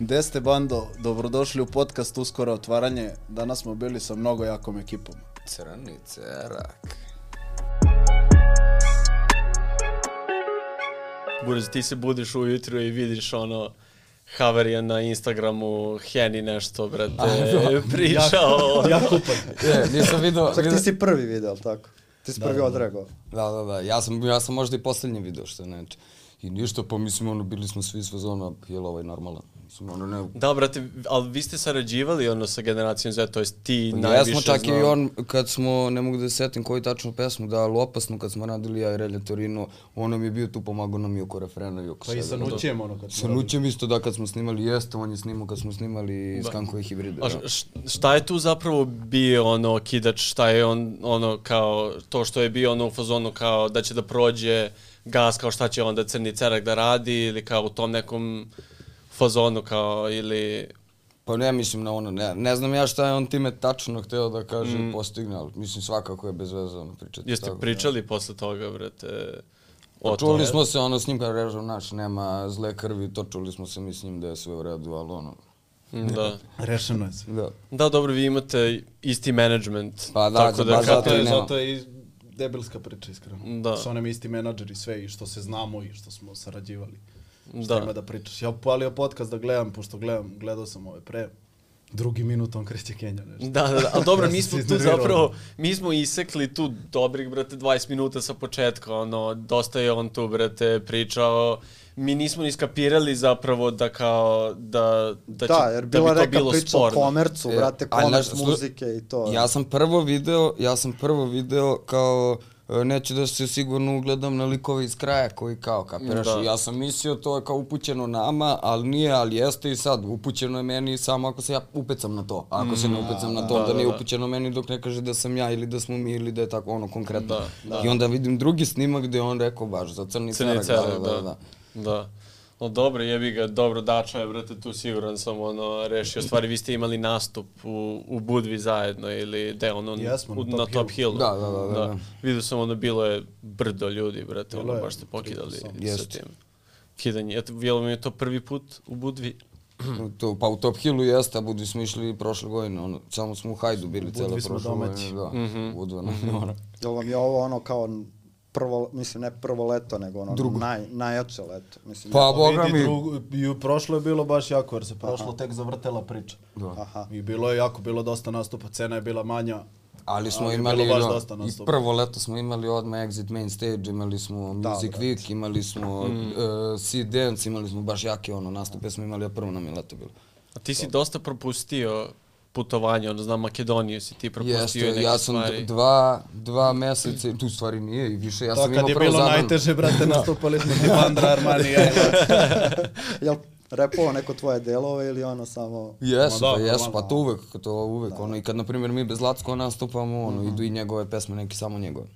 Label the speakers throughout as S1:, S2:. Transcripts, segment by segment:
S1: Gde ste bando? Dobrodošli u podcast Uskoro otvaranje. Danas smo bili sa mnogo jakom ekipom.
S2: Crni cerak.
S3: Burez, ti se budiš ujutru i vidiš ono Haverija na Instagramu, Heni nešto, brate, pričao.
S1: Ja kupan.
S2: Je, nisam video...
S4: Čak ti si prvi video, ali tako? Ti si prvi
S1: da, da.
S4: odreagovao.
S2: Da, da, da. Ja sam, ja sam možda i poslednji video što znači. I ništa, pa mislim, ono, bili smo svi s fazona, jel ovaj normalan? Mislim, ono, ne...
S3: Da, brate, ali vi ste sarađivali ono sa generacijom Z, to jest ti
S2: Pa
S3: najviše
S2: Jesmo čak
S3: znao.
S2: i on, kad smo, ne mogu da se setim koju tačnu pesmu, da, ali opasno kad smo radili ja i Relja Torino, on nam je bio tu, pomagao nam i oko refrena i oko
S1: Pa i sa. Nućem ono kad
S2: Sa
S1: smo.
S2: Nućem isto da kad smo snimali jeste, on je snimao kad smo snimali da. Skankove hibride.
S3: A
S2: Da.
S3: šta je tu zapravo bio ono kidač, šta je on ono kao to što je bio ono u fazonu kao da će da prođe gas kao šta će onda crni cerak da radi ili kao u tom nekom fazonu kao ili
S2: Pa ne mislim na ono, ne, ne znam ja šta je on time tačno hteo da kaže mm. postigne, ali mislim svakako je bez veze ono pričati.
S3: jeste
S2: tako da.
S3: pričali posle toga brate o
S2: Pa čuli
S3: tome?
S2: smo se ono s njim kad režem naš, nema zle krvi, to čuli smo se mi s njim da je sve u redu, ali ono,
S3: Da.
S1: Rešeno je sve.
S2: da.
S3: Da, dobro, vi imate isti management.
S2: Pa da,
S3: tako
S2: da,
S3: da, kad-
S2: zato
S1: je, zato je i debelska priča, iskreno.
S3: Da.
S1: Su nam isti menadžeri sve i što se znamo i što smo sarađivali. Šta ima
S3: da.
S1: da pričaš. Ja upalio podcast da gledam, pošto gledam, gledao sam ove pre. Drugi minut on kreće Kenja nešto.
S3: Da, da, da, ali dobro,
S1: Ja
S3: mi smo tu zapravo, mi smo isekli tu dobrih, brate, 20 minuta sa početka, ono, dosta je on tu, brate, pričao, mi nismo ni skapirali zapravo da kao, da, da, će,
S4: Da, jer
S3: da
S4: bila
S3: bi to
S4: neka
S3: bilo
S4: priča o
S3: sporno.
S4: komercu,
S2: E,
S4: brate, komerc
S2: znaš,
S4: muzike i to.
S2: Ja sam prvo video, ja sam prvo video kao e, neću da se sigurno ugledam na likove iz kraja koji kao, kapiraš,
S3: Da.
S2: Ja sam mislio to je kao upućeno nama, ali nije, ali jeste i sad, upućeno je meni samo ako se ja upecam na to, a ako se ne upecam na to,
S3: da,
S2: da, nije
S3: da, da.
S2: upućeno meni dok ne kaže da sam ja ili da smo mi ili da je tako ono konkretno.
S3: Da,
S2: I onda vidim drugi snimak gde on rekao baš za crni,
S3: Crni
S2: cerak,
S3: cerak, da, da. da. No dobro, jebi ga, dobro, Dača je, brate, tu siguran sam, ono, rešio stvari. Vi ste imali nastup u, u Budvi zajedno ili de, ono,
S1: Jesmo, na
S3: u,
S1: Top
S3: na Top
S1: Hillu.
S3: Hillu.
S2: Da, da, da, da, da.
S3: Vidio sam, ono, bilo je brdo ljudi, brate,
S1: Bilo
S3: ono, baš ste pokidali sa tim. Kidanje. Eto, bilo mi je to prvi put u Budvi.
S2: To, pa u Top Hillu jeste, a budi smo išli prošle godine, ono, samo smo u Hajdu bili
S1: Budvi smo
S2: prošle
S1: domaći.
S2: godine, da,
S3: Mhm.
S2: Budva nam ono.
S4: Jel vam je ovo ono kao prvo, mislim ne prvo leto, nego ono
S2: Drugo.
S4: naj, najjače leto. Mislim,
S2: Pa, boga mi,
S1: drugo, i prošlo je bilo baš jako, jer se prošlo tek zavrtela priča.
S4: Aha.
S1: I bilo je jako, bilo dosta nastupa, cena je bila manja.
S2: ali smo
S1: Ali
S2: imali,
S1: bilo baš
S2: ono,
S1: dosta
S2: i prvo leto smo imali odmah Exit Main Stage, imali smo Music
S4: brate.
S2: Week, imali smo
S3: Mm.
S2: uh, Sea Dance, imali smo baš jake ono nastupe smo imali, a prvo nam je leto bilo.
S3: A ti si dosta propustio putovanje, ono, znam, Makedoniju si ti propustio
S2: Jeste,
S3: i neke
S2: ja sam
S3: stvari.
S2: dva, dva meseca, tu stvari nije i više, ja
S1: to
S2: sam
S1: kad
S2: imao
S1: je
S2: prvo
S1: bilo
S2: zabranu.
S1: najteže, brate, nastupali smo ti Bandra, Armani,
S4: Jel repovao neko tvoje delove ili ono samo...
S2: Jesu,
S1: Ma da,
S2: pa jesu,
S1: normalno.
S2: pa to uvek, to uvek, ono, i kad, na primjer, mi bez Lacko nastupamo, ono, idu i njegove pesme, neki samo njegove.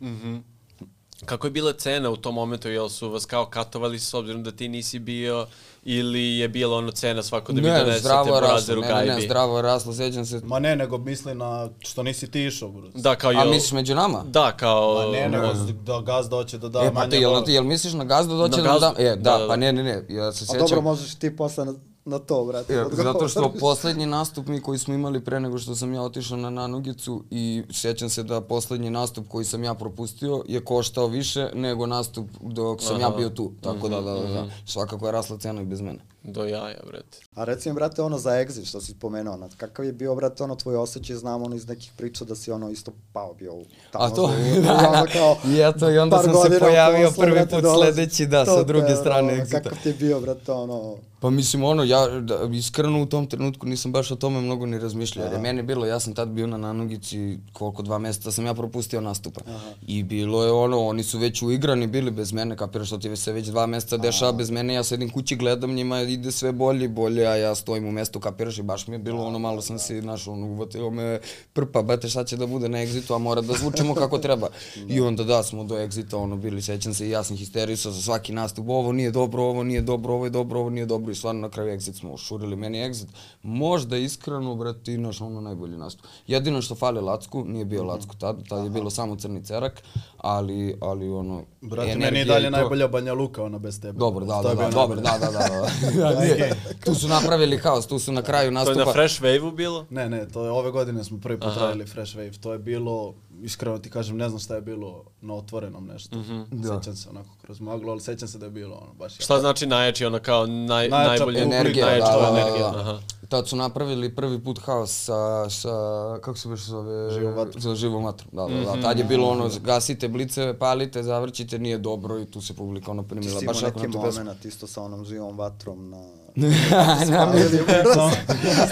S3: Kako je bila cena u tom momentu, jel su vas kao katovali s obzirom da ti nisi bio ili je bila ono cena svako da vi
S2: ne,
S3: donesete
S2: zdravo je raslo,
S3: Brazeru
S2: ne, ne,
S3: gajbi?
S2: ne, zdravo je raslo, sjećam se.
S1: Ma ne, nego misli na što nisi ti išao, bro.
S3: Da, kao
S2: A
S3: jel...
S2: misliš među nama?
S3: Da, kao...
S1: Ma ne, nego
S3: ono,
S1: da gazda hoće da da
S2: e, pa
S1: manje
S2: ti, jel,
S1: love.
S2: ti, jel misliš na gazdu da nam
S3: gazdu?
S2: dam? E, da,
S3: Da, da,
S2: pa
S3: da.
S2: ne, ne, ne, ja se
S4: A
S2: sjećam.
S4: dobro, možeš ti posle na, to, brate. Odgovoriš.
S2: zato što poslednji nastup mi koji smo imali pre nego što sam ja otišao na Nanugicu i sjećam se da poslednji nastup koji sam ja propustio je koštao više nego nastup dok sam ja bio tu. Tako da, da, da, da. Svakako je rasla cena i bez mene.
S3: Do jaja, brate.
S4: A reci mi, brate, ono za exit što si spomenuo, ono, kakav je bio, brate, ono tvoj osjećaj, znam ono iz nekih priča da si ono isto pao bio u tamo.
S2: A to,
S4: i onda kao,
S2: I eto, i onda sam se pojavio
S4: posle,
S2: prvi put
S4: dolazi.
S2: sledeći, da, sa
S4: te,
S2: druge strane
S4: ono,
S2: exita.
S4: Kakav ti je bio, brate, ono...
S2: Pa mislim ono, ja da, iskreno u tom trenutku nisam baš o tome mnogo ni razmišljao, jer je meni bilo, ja sam tad bio na Nanugici, koliko dva meseca sam ja propustio nastupa. I bilo je ono, oni su već uigrani bili bez mene, kapiraš što ti se već dva meseca dešava bez mene, ja sedim kući, gledam njima, ide sve bolje i bolje, a ja stojim u mestu, kapiraš i baš mi je bilo ono, malo sam se, znaš, ono, uvatio me prpa, bate šta će da bude na egzitu, a mora da zvučimo kako treba. I onda da, smo do egzita, ono, bili, sećam se i ja sam histerisao za svaki nastup, ovo nije dobro, ovo nije dobro, ovo je dobro, ovo nije dobro i stvarno na kraju exit smo ušurili. Meni exit možda iskreno, brate, naš ono najbolji nastup. Jedino što fali Lacku, nije bio Lacku tad, tad je bilo samo crni cerak, ali, ali ono,
S1: Brate, meni je dalje
S2: to-
S1: najbolja Banja Luka, ona bez tebe.
S2: Dobro, da, da, da, dobro, da, da, da, da, Da, nije. Tu su napravili haos, tu su na kraju
S3: To je
S2: nastupa.
S3: na Fresh Wave-u bilo?
S1: Ne, ne, to je ove godine smo prvi put radili Fresh Wave. To je bilo, iskreno ti kažem, ne znam šta je bilo na otvorenom nešto.
S3: Mhm.
S2: Da.
S1: Sećam se onako kroz maglu, ali sećam se da je bilo ono baš
S3: Šta znači najjači, ono kao naj,
S1: Najjača
S3: najbolje
S2: Energija,
S3: najjača
S2: da, da, da,
S3: energija.
S2: da.
S3: Aha.
S2: Tad su napravili prvi put haos sa, sa kako se više zove?
S1: Živom vatrom.
S2: Za živom vatrom, da, da,
S3: Mhm.
S2: da. Tad je bilo ono, gasite blice, palite, zavrćite, nije dobro i tu se publika ono
S4: Ti
S2: primila.
S4: si
S2: Baš
S4: imao
S2: jako
S4: neki
S2: na tu pesmu.
S4: moment isto sa onom živom vatrom na...
S2: Na
S1: S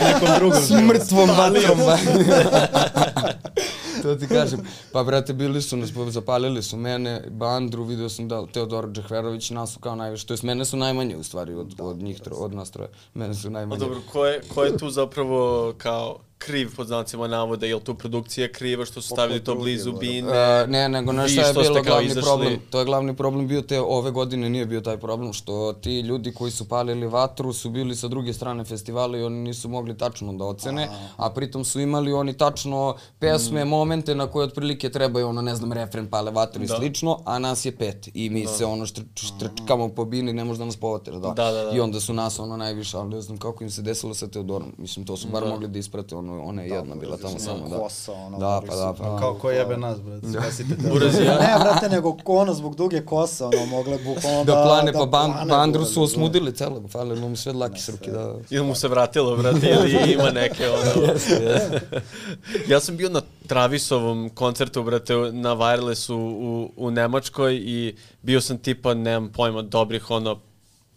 S1: nekom drugom.
S2: s mrtvom vatrom. to ti kažem. Pa, brate, bili su nas, zapalili su mene, Bandru, video sam da Teodor Džehverović, nas su kao najviše, to jest mene su najmanje u stvari od, od njih, od nas troje. Mene su
S3: A
S2: najmanje.
S3: dobro, ko je, ko je tu zapravo kao kriv pod znacima navoda, je li tu produkcija kriva što su stavili to blizu bine?
S2: E, ne, nego šta je bilo glavni
S3: izašli?
S2: problem? To je glavni problem bio te ove godine nije bio taj problem što ti ljudi koji su palili vatru su bili sa druge strane festivala i oni nisu mogli tačno da ocene, a pritom su imali oni tačno pesme, momente na koje otprilike trebaju ono ne znam refren pale vatru i
S3: Da.
S2: slično, a nas je pet i mi se ono štr, štrčkamo po bini, ne može da nas povatira, da.
S3: Da, da, da.
S2: I onda su nas ono najviše, ali ne znam kako im se desilo sa Teodorom. Mislim to su bar mogli da isprate, ono ona je jedna bila tamo samo da.
S4: kosa, ono,
S2: Da, pa da, pa. da.
S1: Kao ko jebe nas, brate. Spasite te.
S4: Ne, brate, nego ono zbog duge kose, ono, mogle bukvalno
S2: Da, plane, pa
S4: da
S2: ban,
S4: plane,
S2: bandru su
S4: da.
S2: osmudili celo, falilo mu sve dlaki s ruke, da.
S3: Ili mu se vratilo, brate, ili ima neke ono... ja sam bio na Travisovom koncertu, brate, na Wirelessu u, u Nemačkoj i bio sam tipa, nemam pojma, dobrih ono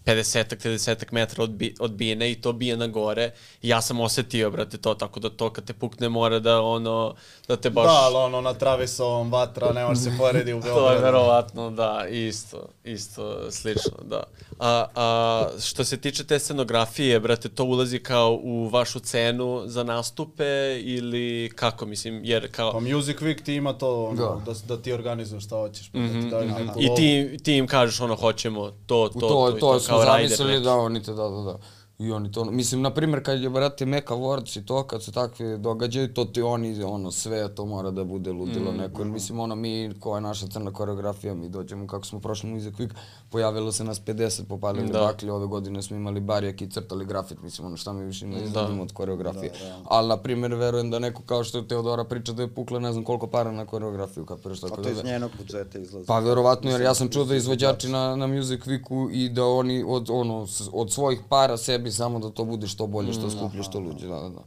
S3: 50-ak, 30 metra od, bi, od bine i to bije na gore. I ja sam osetio, brate, to, tako da to kad te pukne mora da ono, da te baš...
S1: Da, ali ono na Travisovom vatra, ne može se poredi u
S3: To je
S1: Beogradu.
S3: verovatno, da, isto, isto, slično, da. A, a što se tiče te scenografije, brate, to ulazi kao u vašu cenu za nastupe ili kako, mislim, jer kao...
S1: Pa Music Week ti ima to, ono,
S2: Da.
S1: da, da ti organizuješ šta hoćeš, pa da ti daju neku
S3: Mhm, I ti, ti im kažeš ono, hoćemo to, to,
S2: U
S3: to,
S2: to,
S3: i
S2: to, smo
S3: kao rider
S2: zamislili замислили, да, оните, да, да, да. I oni to, mislim, na primjer, kad je, brate, Meka Awards i to, kad se takve događaju, to ti oni, ono, sve to mora da bude ludilo
S3: Mm,
S2: neko. Jer, mislim, ono, mi, koja je naša crna koreografija, mi dođemo, kako smo prošli Music Week, pojavilo se nas 50, popalili
S3: Da.
S2: bakli, ove godine smo imali barjak i crtali grafit, mislim, ono, šta mi više ne
S3: Da.
S2: izgledamo od koreografije. Ali, na primjer, verujem da neko kao što je Teodora priča da je pukla ne znam koliko para na koreografiju, kapiraš tako
S4: A
S2: da...
S4: to iz njenog budžeta izlazi.
S2: Pa verovatno jer ja sam čuo da izvođači na, na Music Weeku i da oni od, ono, od svojih para sebi samo da to bude što bolje, što skuplje, što luđe, da, da, da.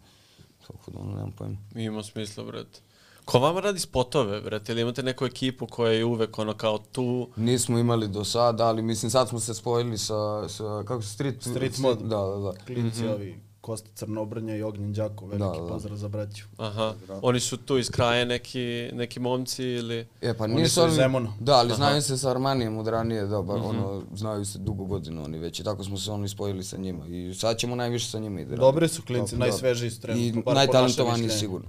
S2: Tako da, ono, nemam pojma.
S3: Ima smisla, brate. Ko vama radi spotove, brate? Ili imate neku ekipu koja je uvek ono kao tu?
S2: Nismo imali do sada, ali mislim sad smo se spojili sa, sa kako se, Street...
S1: Street Mod.
S2: Da, da, da.
S1: Klinci ovi, Kosta Crnobrnja i Ognjen Đako, veliki
S2: Da, da.
S1: pozdrav za braću.
S3: Aha. Oni su tu iz kraja neki, neki momci ili...
S2: E, pa
S1: Oni
S2: nisu
S1: su iz Zemuna.
S2: Da, ali znaju se sa Armanijem od ranije, da, bar, ono, znaju se dugo godina oni već i tako smo se oni spojili sa njima. I sad ćemo najviše sa njima i da radimo.
S1: Dobri su klinci,
S2: Dobro,
S1: najsvežiji su
S2: I
S1: trenutno, našem
S2: najtalentovaniji sigurno.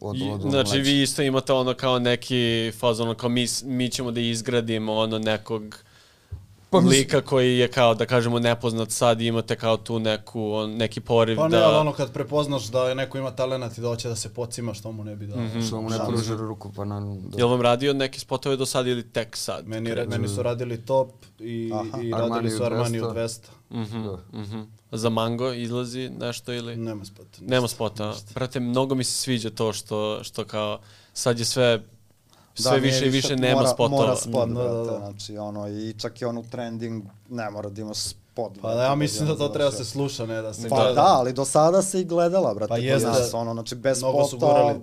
S2: Od,
S3: I,
S2: od, od
S3: znači vi isto imate ono kao neki faz, ono kao mi, mi ćemo da izgradimo ono nekog
S2: Pa mislim-
S3: lika koji je kao da kažemo nepoznat sad i imate kao tu neku, on, neki poriv
S1: Pa ne,
S3: da...
S1: ali ono kad prepoznaš da je neko ima talenat i da hoće da se pocima, što mu ne bi dao.
S3: Mhm.
S2: Što mu ne pruži ruku, pa naravno. Da.
S3: Jel vam radio neke spotove do sad ili tek sad?
S1: Meni, re- meni su radili top i,
S4: Aha.
S1: i
S2: Armani
S1: radili su
S2: u
S1: Armani u
S2: 200.
S1: 200.
S3: Mhm,
S2: Da.
S3: mhm. Za Mango izlazi nešto ili?
S1: Nema spota.
S3: Nema spota. Brate, mnogo mi se sviđa to što, što kao sad je sve sve više i više nema
S4: mora,
S3: spotova.
S4: Mora spot,
S1: Da, da,
S4: brate,
S1: da.
S4: znači ono, i čak i ono trending, ne mora da ima spot.
S1: Pa da, ja mislim da to treba se sluša, ne da se
S4: Pa
S1: gleda.
S4: da, ali do sada se i gledala, brate,
S1: Pa
S4: kod nas, ono, znači bez
S1: Mnogo su
S4: spota,
S1: gurali.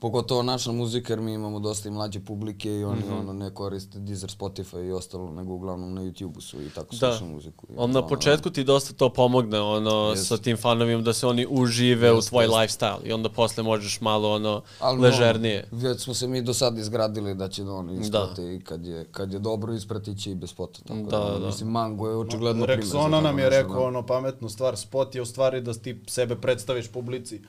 S2: Pogotovo naša muzika, jer mi imamo dosta i mlađe publike i oni
S3: Mhm.
S2: ono, ne koriste Deezer, Spotify i ostalo, nego uglavnom na YouTube-u su i tako
S3: Da.
S2: slušaju muziku. I
S3: On na
S2: ono,
S3: početku ti dosta to pomogne, ono,
S2: Jeste.
S3: sa tim fanovima, da se oni užive u
S2: Jeste,
S3: tvoj
S2: jeste.
S3: lifestyle i onda posle možeš malo, ono,
S2: Ali
S3: ležernije.
S2: No, već smo se mi do sada izgradili da će da oni isprate i kad je, kad je dobro ispratit će i bez spota. Tako
S3: Da,
S2: da,
S3: da.
S2: Mislim, Mango je očigledno primer. za
S1: Rexona nam je rekao
S2: da.
S1: ono pametnu stvar, spot je u stvari da ti sebe predstaviš publici.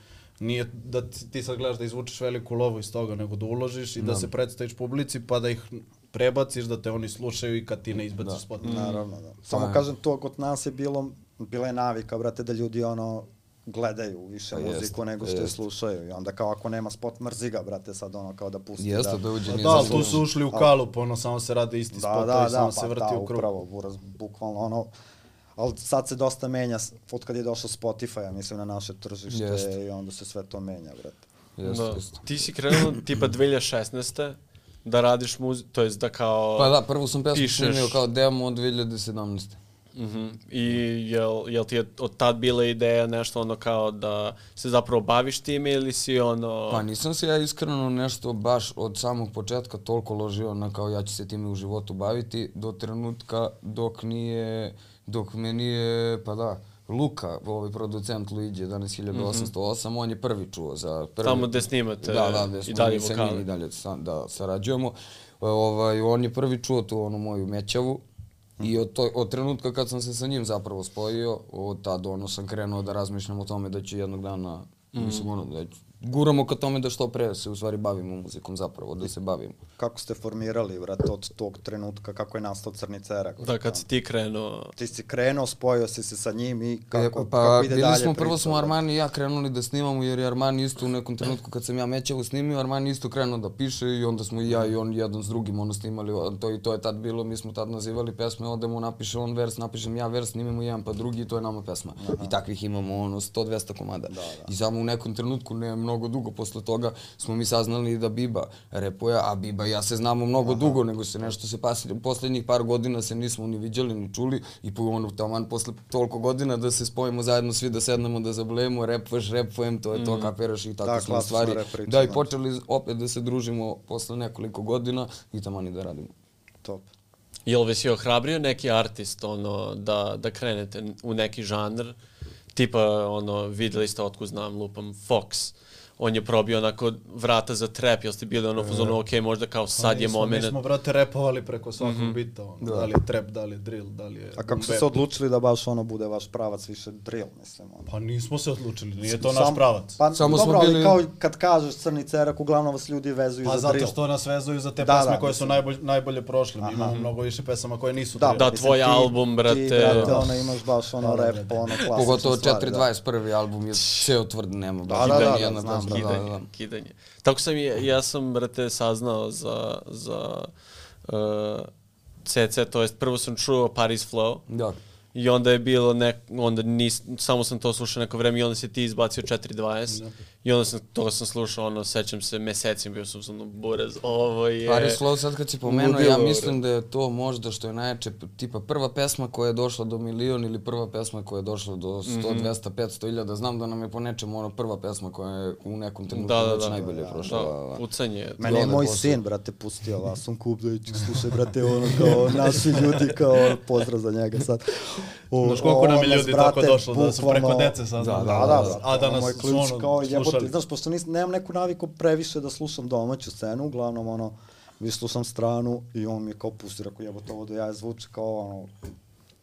S1: Nije da ti, sad gledaš da izvučeš veliku lovu iz toga, nego da uložiš i da, se predstaviš publici pa da ih prebaciš, da te oni slušaju i kad ti ne izbaciš spot.
S4: Naravno, da. Samo
S2: je.
S4: kažem, to kod nas je bilo, bila je navika, brate, da ljudi ono, gledaju više
S2: Pa
S4: muziku
S2: jeste,
S4: nego
S2: pa
S4: što je slušaju. I onda kao ako nema spot, mrzi ga, brate, sad ono kao da pusti.
S2: Jeste
S4: da,
S2: da uđe
S1: Pa
S2: nije
S1: da, ali tu su ušli u kalup, ono samo se rade isti
S4: Da,
S1: spotovi,
S4: da,
S1: samo
S4: da,
S1: se
S4: pa
S1: vrti
S4: da,
S1: u krug.
S4: upravo, buraz, bukvalno ono. Ali sad se dosta menja, od kad je došao Spotify, ja mislim, na naše tržište
S2: Jeste.
S4: i onda se sve to menja, brate.
S2: Jeste,
S3: Da.
S2: jeste.
S3: Ti si krenuo tipa 2016. da radiš muziku, to jest da kao...
S2: Pa da, prvu sam pesmu
S3: Pišeš.
S2: snimio kao demo od 2017.
S3: Mhm. I jel, jel ti je od tad bila ideja nešto ono kao da se zapravo baviš time ili si ono...
S2: Pa nisam se ja iskreno nešto baš od samog početka toliko ložio na kao ja ću se time u životu baviti do trenutka dok nije, dok me nije, pa da, Luka, ovaj producent Luigi 11808, on je prvi čuo za prvi...
S3: Tamo gde snimate
S2: da, da, gde
S3: i dalje
S2: mi sa
S3: vokale.
S2: njim i dalje da sarađujemo. Ovaj, on je prvi čuo tu onu moju mećavu i od, to, od trenutka kad sam se sa njim zapravo spojio, od tad ono sam krenuo da razmišljam o tome da ću jednog dana, mislim ono, da ću, guramo ka tome da što pre se u stvari bavimo muzikom zapravo, da se bavimo.
S4: Kako ste formirali, brate, od tog trenutka, kako je nastao Crni cerak?
S3: Da, kad si ti krenuo...
S4: Ti si krenuo, spojio si se sa njim i kako,
S2: e, pa
S4: kako ide
S2: bili
S4: dalje
S2: smo,
S4: priča,
S2: prvo smo
S4: brate?
S2: Armani i ja krenuli da snimamo jer je Armani isto u nekom trenutku kad sam ja Mećevu snimio, Armani isto krenuo da piše i onda smo i ja i on jedan s drugim ono snimali, to i to je tad bilo, mi smo tad nazivali pesme, odemo, napiše on vers, napišem ja vers, snimimo jedan pa drugi i to je nama pesma. I takvih imamo ono 100-200 komada. I samo u nekom trenutku, ne mnogo dugo posle toga, smo mi saznali da Biba repuje, a Biba i ja se znamo mnogo dugo, nego se nešto se pasi, poslednjih par godina se nismo ni viđali ni čuli i po ono taman posle toliko godina da se spojimo zajedno svi da sednemo da zablejemo, repuješ, repujem, to je to, kapiraš i tako
S4: Da,
S2: smo stvari.
S4: rap priča,
S2: Da, i
S4: znači.
S2: počeli opet da se družimo posle nekoliko godina i taman i da radimo.
S4: Top.
S3: Jel bi si ohrabrio neki artist ono, da, da krenete u neki žanr? Tipa, ono, videli ste otkud znam, lupam, Fox. On je probio onako vrata za trap, jel ste bili ono u fazonu, ok, možda kao sad je
S1: smo-
S3: moment.
S1: Mi smo, brate, repovali preko svakog bita. Ono. Da. li je trap, da li je drill, da li je...
S4: A kako ste se odlučili da baš ono bude vaš pravac više drill, mislim? Ono?
S1: Pa nismo se odlučili, nije to
S4: Sam-
S1: naš pravac.
S4: Pa
S2: Samo smo
S4: dobro, ali
S2: bili-
S4: kao kad kažeš crni cerak, uglavnom vas ljudi vezuju
S1: Pa
S4: za drill.
S1: zato što nas vezuju za te
S4: Da,
S1: pesme
S4: da,
S1: koje su
S4: mislim.
S1: najbolje, najbolje prošle. Mi imamo mnogo više pesama koje nisu
S4: Da,
S1: drill.
S3: Da,
S4: mislim,
S3: tvoj
S4: ti-
S3: album, brate.
S4: Ti, brate,
S3: Da.
S4: ono, imaš baš ono
S1: Da, da,
S4: rap,
S1: brate.
S4: ono klasične
S2: Pogotovo
S4: stvari, da.
S2: 421. album je ceo tvrd, nema baš
S4: Da, da,
S2: da,
S4: da, znam.
S2: Da, da, da.
S3: kidanje, kidanje. Tako sam i, ja sam, brate, saznao za, za uh, CC, to jest prvo sam čuo Paris Flow
S2: Da.
S3: I onda je bilo nek, onda nis, samo sam to slušao neko vreme i onda si ti izbacio 420 i onda sam, to sam slušao, ono, sećam se, mesecim bio sam ono, buraz, ovo je...
S2: Paris Slow, sad kad si pomenuo, ja mislim da je to možda što je najjače, tipa prva pesma koja je došla do milion ili prva pesma koja je došla do 100,
S3: Mhm.
S2: 200, 500 iljada. Znam da nam je po nečemu ono prva pesma koja je u nekom trenutku
S3: Da, da, da.
S2: najbolje prošla. Da,
S3: Da,
S2: da.
S3: pucanje.
S4: Meni je
S2: onda
S4: moj sin, brate, pustio Lasom Kubljević, slušaj, brate, ono kao naši ljudi, kao pozdrav za njega sad. O,
S1: Znaš koliko nam je ljudi
S4: brate,
S1: tako došlo da su preko
S4: bukvalno-
S1: dece saznali?
S4: Da, da, da.
S1: A da
S4: ono,
S1: nas
S4: moj
S1: su
S4: klinič
S1: ono
S4: kao jebote, znaš, pošto nis, nemam neku naviku previše da slušam domaću scenu, uglavnom, ono, više slušam stranu i on mi je kao pusti, rekao jebote, ovo da ja zvuči kao, ono,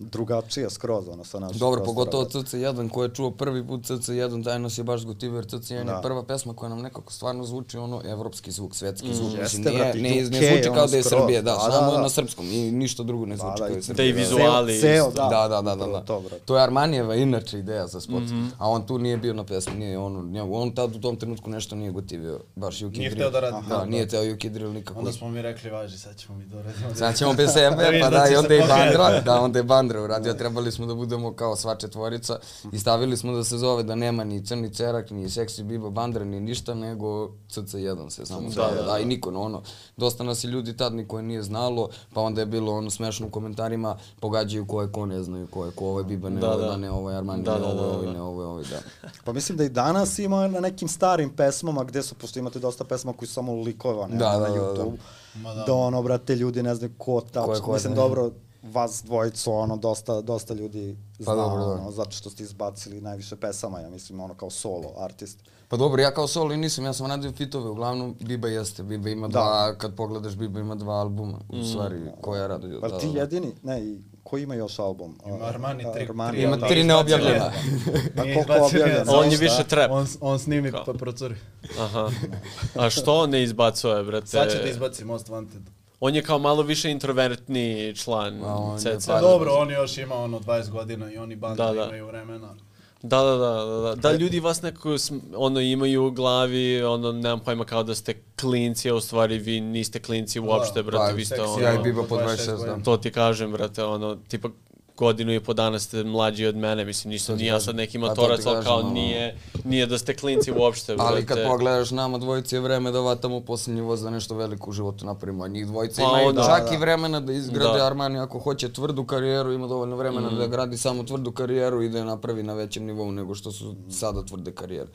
S4: drugačije skroz, ono, sa naših
S2: Dobro, pogotovo
S4: brate.
S2: CC1 ko je čuo prvi put CC1, taj nas je baš gotivio, jer CC1
S4: Da.
S2: je prva pesma koja nam nekako stvarno zvuči ono evropski zvuk, svetski zvuk. Mislim,
S4: Jeste,
S2: nije, ne, ne
S4: Kej,
S2: zvuči kao da je. Srbija, da,
S4: Da, da,
S2: samo
S4: da.
S2: na srpskom i ništa drugo ne zvuči
S4: da,
S2: kao da je
S3: Da
S2: Srbija.
S3: i vizuali.
S4: Ceo, da.
S2: Da, da, da, da, da.
S4: to.
S2: To je Armanijeva inače ideja za spot.
S3: Mhm.
S2: A on tu nije bio na pesmi, nije on, njemu- on tad u tom trenutku nešto nije gotivio, baš Yuki
S1: Nije
S2: Drill.
S1: hteo da radi.
S2: Da,
S1: Aha,
S2: nije
S1: da.
S2: teo Yuki Drill nikako.
S1: Onda smo mi rekli, važi, sad ćemo mi to raditi.
S2: Sad ćemo bez sebe, pa
S1: da
S2: da, i onda je. Bandra, da, onda je Bandra uradio, trebali smo da budemo kao sva četvorica i stavili smo da se zove da nema ni Crni Cerak, ni Seksi Biba Bandra, ni ništa, nego CC1 se samo zove, da, da, i niko, no, ono, dosta nas je ljudi tad niko je nije znalo, pa onda je bilo ono smešno u komentarima, pogađaju ko je ko, ne znaju ko je ko, ovo je Biba, ne
S3: Da,
S2: ovo je
S3: da.
S2: da, ne ovo je Armani,
S3: Da,
S2: ne
S3: da,
S2: ovo je
S3: da,
S2: ovaj,
S3: da.
S2: ne ovo je ovaj, da.
S4: Pa mislim da i danas ima na nekim starim pesmama gde su, pošto imate dosta pesma koji su samo likovane
S2: Da, da,
S4: na
S2: da, da.
S4: YouTube,
S1: Ma
S4: da.
S1: da.
S4: ono, brate, ljudi ne znaju ko tačno,
S2: je
S4: mislim,
S2: da.
S4: dobro, vas dvojicu, ono, dosta, dosta ljudi zna,
S2: dobro, da.
S4: ono, zato što ste izbacili najviše pesama, ja mislim, ono, kao solo artist.
S2: Pa dobro, ja kao solo i nisam, ja sam radio fitove, uglavnom Biba jeste, Biba ima
S4: Da.
S2: dva, kad pogledaš Biba ima dva albuma, u stvari, koja je radio.
S4: Pa
S2: da,
S4: ti
S2: da, da.
S4: jedini, ne, i ko ima još album?
S1: Ima Armani tri-
S4: Armani,
S1: tri
S2: Ima tri neobjavljena.
S4: Pa koliko
S1: jedan.
S3: On je više trap.
S1: On, on snimi
S3: Kao?
S1: pa procuri.
S3: Aha. A što on ne izbacuje, brate?
S1: Sad će da izbaci Most Wanted.
S3: On je kao malo više introvertni član
S2: A on je
S3: CC.
S2: pa
S1: Pa dobro, on još ima ono 20 godina i oni banda
S3: Da, da.
S1: imaju vremena.
S3: Da, da, da, da, da. Da, ljudi vas nekako ono imaju u glavi, ono, nemam pojma kao da ste klinci, a u stvari vi niste klinci uopšte,
S1: Da,
S3: brate,
S2: pa,
S3: vi ste ono...
S2: Ja i Biba po
S1: 26
S2: 26, da.
S3: To ti kažem, brate, ono, tipa, godinu i po dana ste mlađi od mene, mislim, nisam ni ja sad neki
S2: Pa
S3: matorac, ali kao
S2: ono.
S3: nije, nije da ste klinci uopšte,
S2: Ali kad pogledaš nama dvojici je vreme da vatamo posljednji voz da nešto veliko u životu napravimo, a njih dvojica
S3: Pa
S2: imaju
S3: onda-
S2: čak
S4: Da,
S2: i
S4: da.
S2: vremena da izgrade
S3: Da.
S2: Armani ako hoće tvrdu karijeru, ima dovoljno vremena
S3: Mm.
S2: da gradi samo tvrdu karijeru i da je napravi na većem nivou nego što su sada tvrde karijere.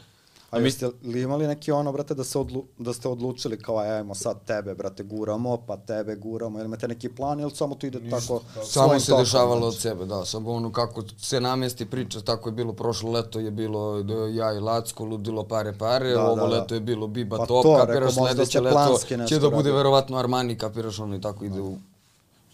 S4: A jeste li imali neki ono, brate, da, se odlu, da ste odlučili kao, ajmo sad tebe, brate, guramo, pa tebe guramo, ili imate neki plan, ili samo to ide tako
S2: Samo
S4: svojim
S2: se
S4: tokom,
S2: dešavalo
S4: znači?
S2: od sebe, da. Samo ono kako se namesti priča, tako je bilo prošlo leto, je bilo da ja i Lacko, ludilo pare pare,
S4: Da,
S2: ovo
S4: da, da.
S2: leto je bilo Biba
S4: Pa
S2: Top,
S4: to,
S2: kapiraš, sledeće
S4: ste
S2: leto će da bude verovatno Armani, kapiraš, ono i tako ide u,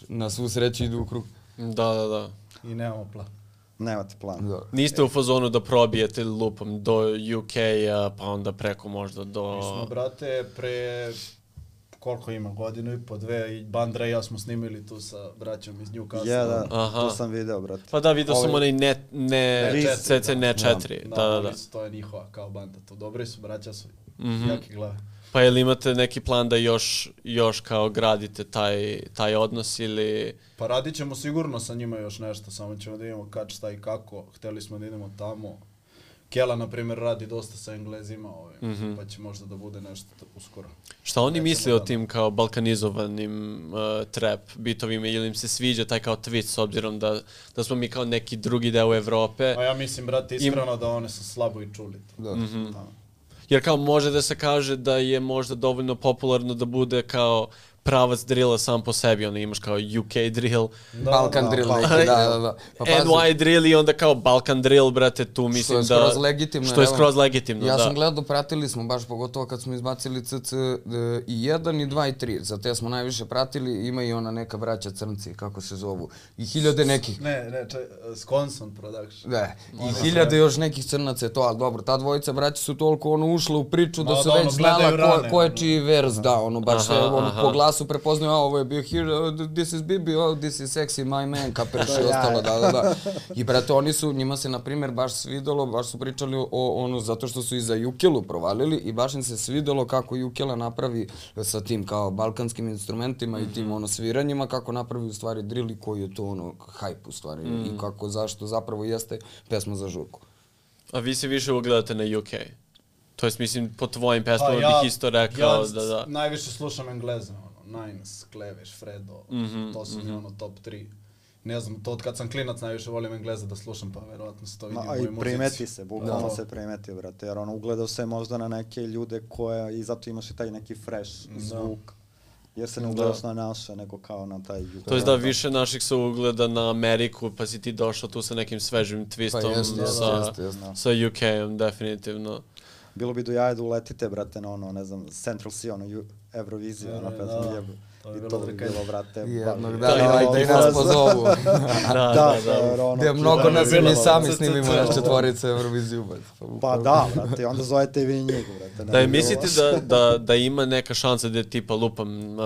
S2: na svu sreću ide u krug.
S3: Da, da, da.
S1: I nemamo plan.
S4: Nemate plan.
S2: Da.
S3: Niste u fazonu da probijete lupom do UK-a, pa onda preko možda do...
S1: Mi smo, brate, pre koliko ima, godinu i po dve, i Bandra i ja smo snimili tu sa braćom iz Newcastle.
S4: Je, da,
S3: Aha.
S4: to sam video, brate.
S3: Pa da, vidio sam
S4: Ovi-
S3: onaj ne, ne,
S1: Ne četiri,
S3: CC
S1: da.
S3: ne četiri, da, da, da.
S1: su- To je njihova kao banda, to dobri su, braća su,
S3: Mhm.
S1: jaki glave.
S3: Pa jel imate neki plan da još, još kao gradite taj, taj odnos ili...
S1: Pa radit ćemo sigurno sa njima još nešto, samo ćemo da vidimo kad, šta i kako. Hteli smo da idemo tamo. Kjela, na primjer, radi dosta sa Englezima, ovaj,
S3: Mhm.
S1: pa će možda da bude nešto uskoro.
S3: Šta oni misle o tim kao balkanizovanim uh, trap bitovima ili im se sviđa taj kao twist s obzirom da, da smo mi kao neki drugi deo Evrope?
S1: A ja mislim, brate, iskreno da one su slabo i čuli to.
S2: Da.
S3: Mhm.
S1: Da.
S3: Jer kao može da se kaže da je možda dovoljno popularno da bude kao pravac drilla sam po sebi, ono imaš kao UK drill,
S1: Da,
S2: Balkan
S1: da,
S2: drill
S1: pa-
S2: neki, da, da, da. Pa
S3: NY drill i onda kao Balkan drill, brate, tu
S2: što
S3: mislim
S2: je
S3: da...
S2: skroz legitimno.
S3: Što je skroz legitimno,
S2: Ja
S3: da.
S2: sam gledao, pratili smo, baš pogotovo kad smo izbacili CC e, i 1 i 2 i 3. Za te smo najviše pratili, ima i ona neka braća crnci, kako se zovu. I hiljade nekih.
S1: Ne, ne, čaj, Skonson Production.
S2: Ne, i hiljade još nekih crnaca je to, ali dobro, ta dvojica braća su toliko ono ušla u priču da
S1: Ma
S2: su
S1: da,
S2: već
S1: ono,
S2: znala ko, ko je čiji vers, da, ono, baš
S3: Aha,
S2: je, ono,
S3: aha.
S2: Glasu prepoznaju, a ovo je bio here, this is Bibi, oh, this is sexy, my man, kapiraš i ostalo, da, da, da. I brate, oni su, njima se, na primjer, baš svidelo, baš su pričali o, ono, zato što su i za Jukelu provalili i baš im se svidelo kako Jukela napravi sa tim kao balkanskim instrumentima i
S3: Mhm.
S2: tim ono sviranjima, kako napravi u stvari drill i koji je to ono hype u stvari
S3: Mhm.
S2: i kako, zašto zapravo jeste pesma za žurku.
S3: A vi se više ugledate na UK. To jest, mislim, po tvojim pesmama
S1: Pa ja-
S3: bih isto rekao
S1: ja
S3: da, da.
S1: najviše slušam Engleza, ono, Nines, Kleveš, Fredo,
S3: Mhm,
S1: to su mi ono top 3. Ne znam, to od kad sam klinac najviše volim Engleza da slušam, pa verovatno se to vidi
S4: Ma,
S1: u mojoj muzici.
S4: primeti se, bukvalno
S1: Da.
S4: se primeti, brate, jer ono, ugledao se možda na neke ljude koje, i zato imaš i taj neki fresh zvuk, jer se ne
S1: Da.
S4: ugledaš na naše, nego kao na taj UK.
S3: To je da više naših se ugleda na Ameriku, pa si ti došao tu sa nekim svežim
S2: Pa
S3: twistom
S2: jeste, jeste,
S3: sa,
S2: jeste, jeste.
S3: sa UK-om, definitivno.
S4: Bilo bi do jaja da uletite, brate, na ono, ne znam, Central Sea, ono, Ju- Eurovizija,
S1: Da,
S4: ono,
S1: da,
S4: pesma
S1: da.
S4: jebe.
S1: To bi
S4: I
S1: bilo
S4: to bi bilo, brate,
S2: Jednog
S4: baš-
S2: dana
S3: Da, da,
S2: da i
S3: da,
S2: nas
S3: da.
S2: pozovu.
S3: Da,
S4: Da,
S3: da,
S4: da,
S3: da.
S4: ono,
S2: Gde mnogo
S1: Da,
S2: nas i mi sami
S1: da,
S2: snimimo
S1: da, da.
S2: naš četvorice Euroviziju.
S4: Pa da, brate, onda zovete i vi njih, brate. ne
S3: Da, mislite da, da, da ima neka šansa da je tipa lupam, uh,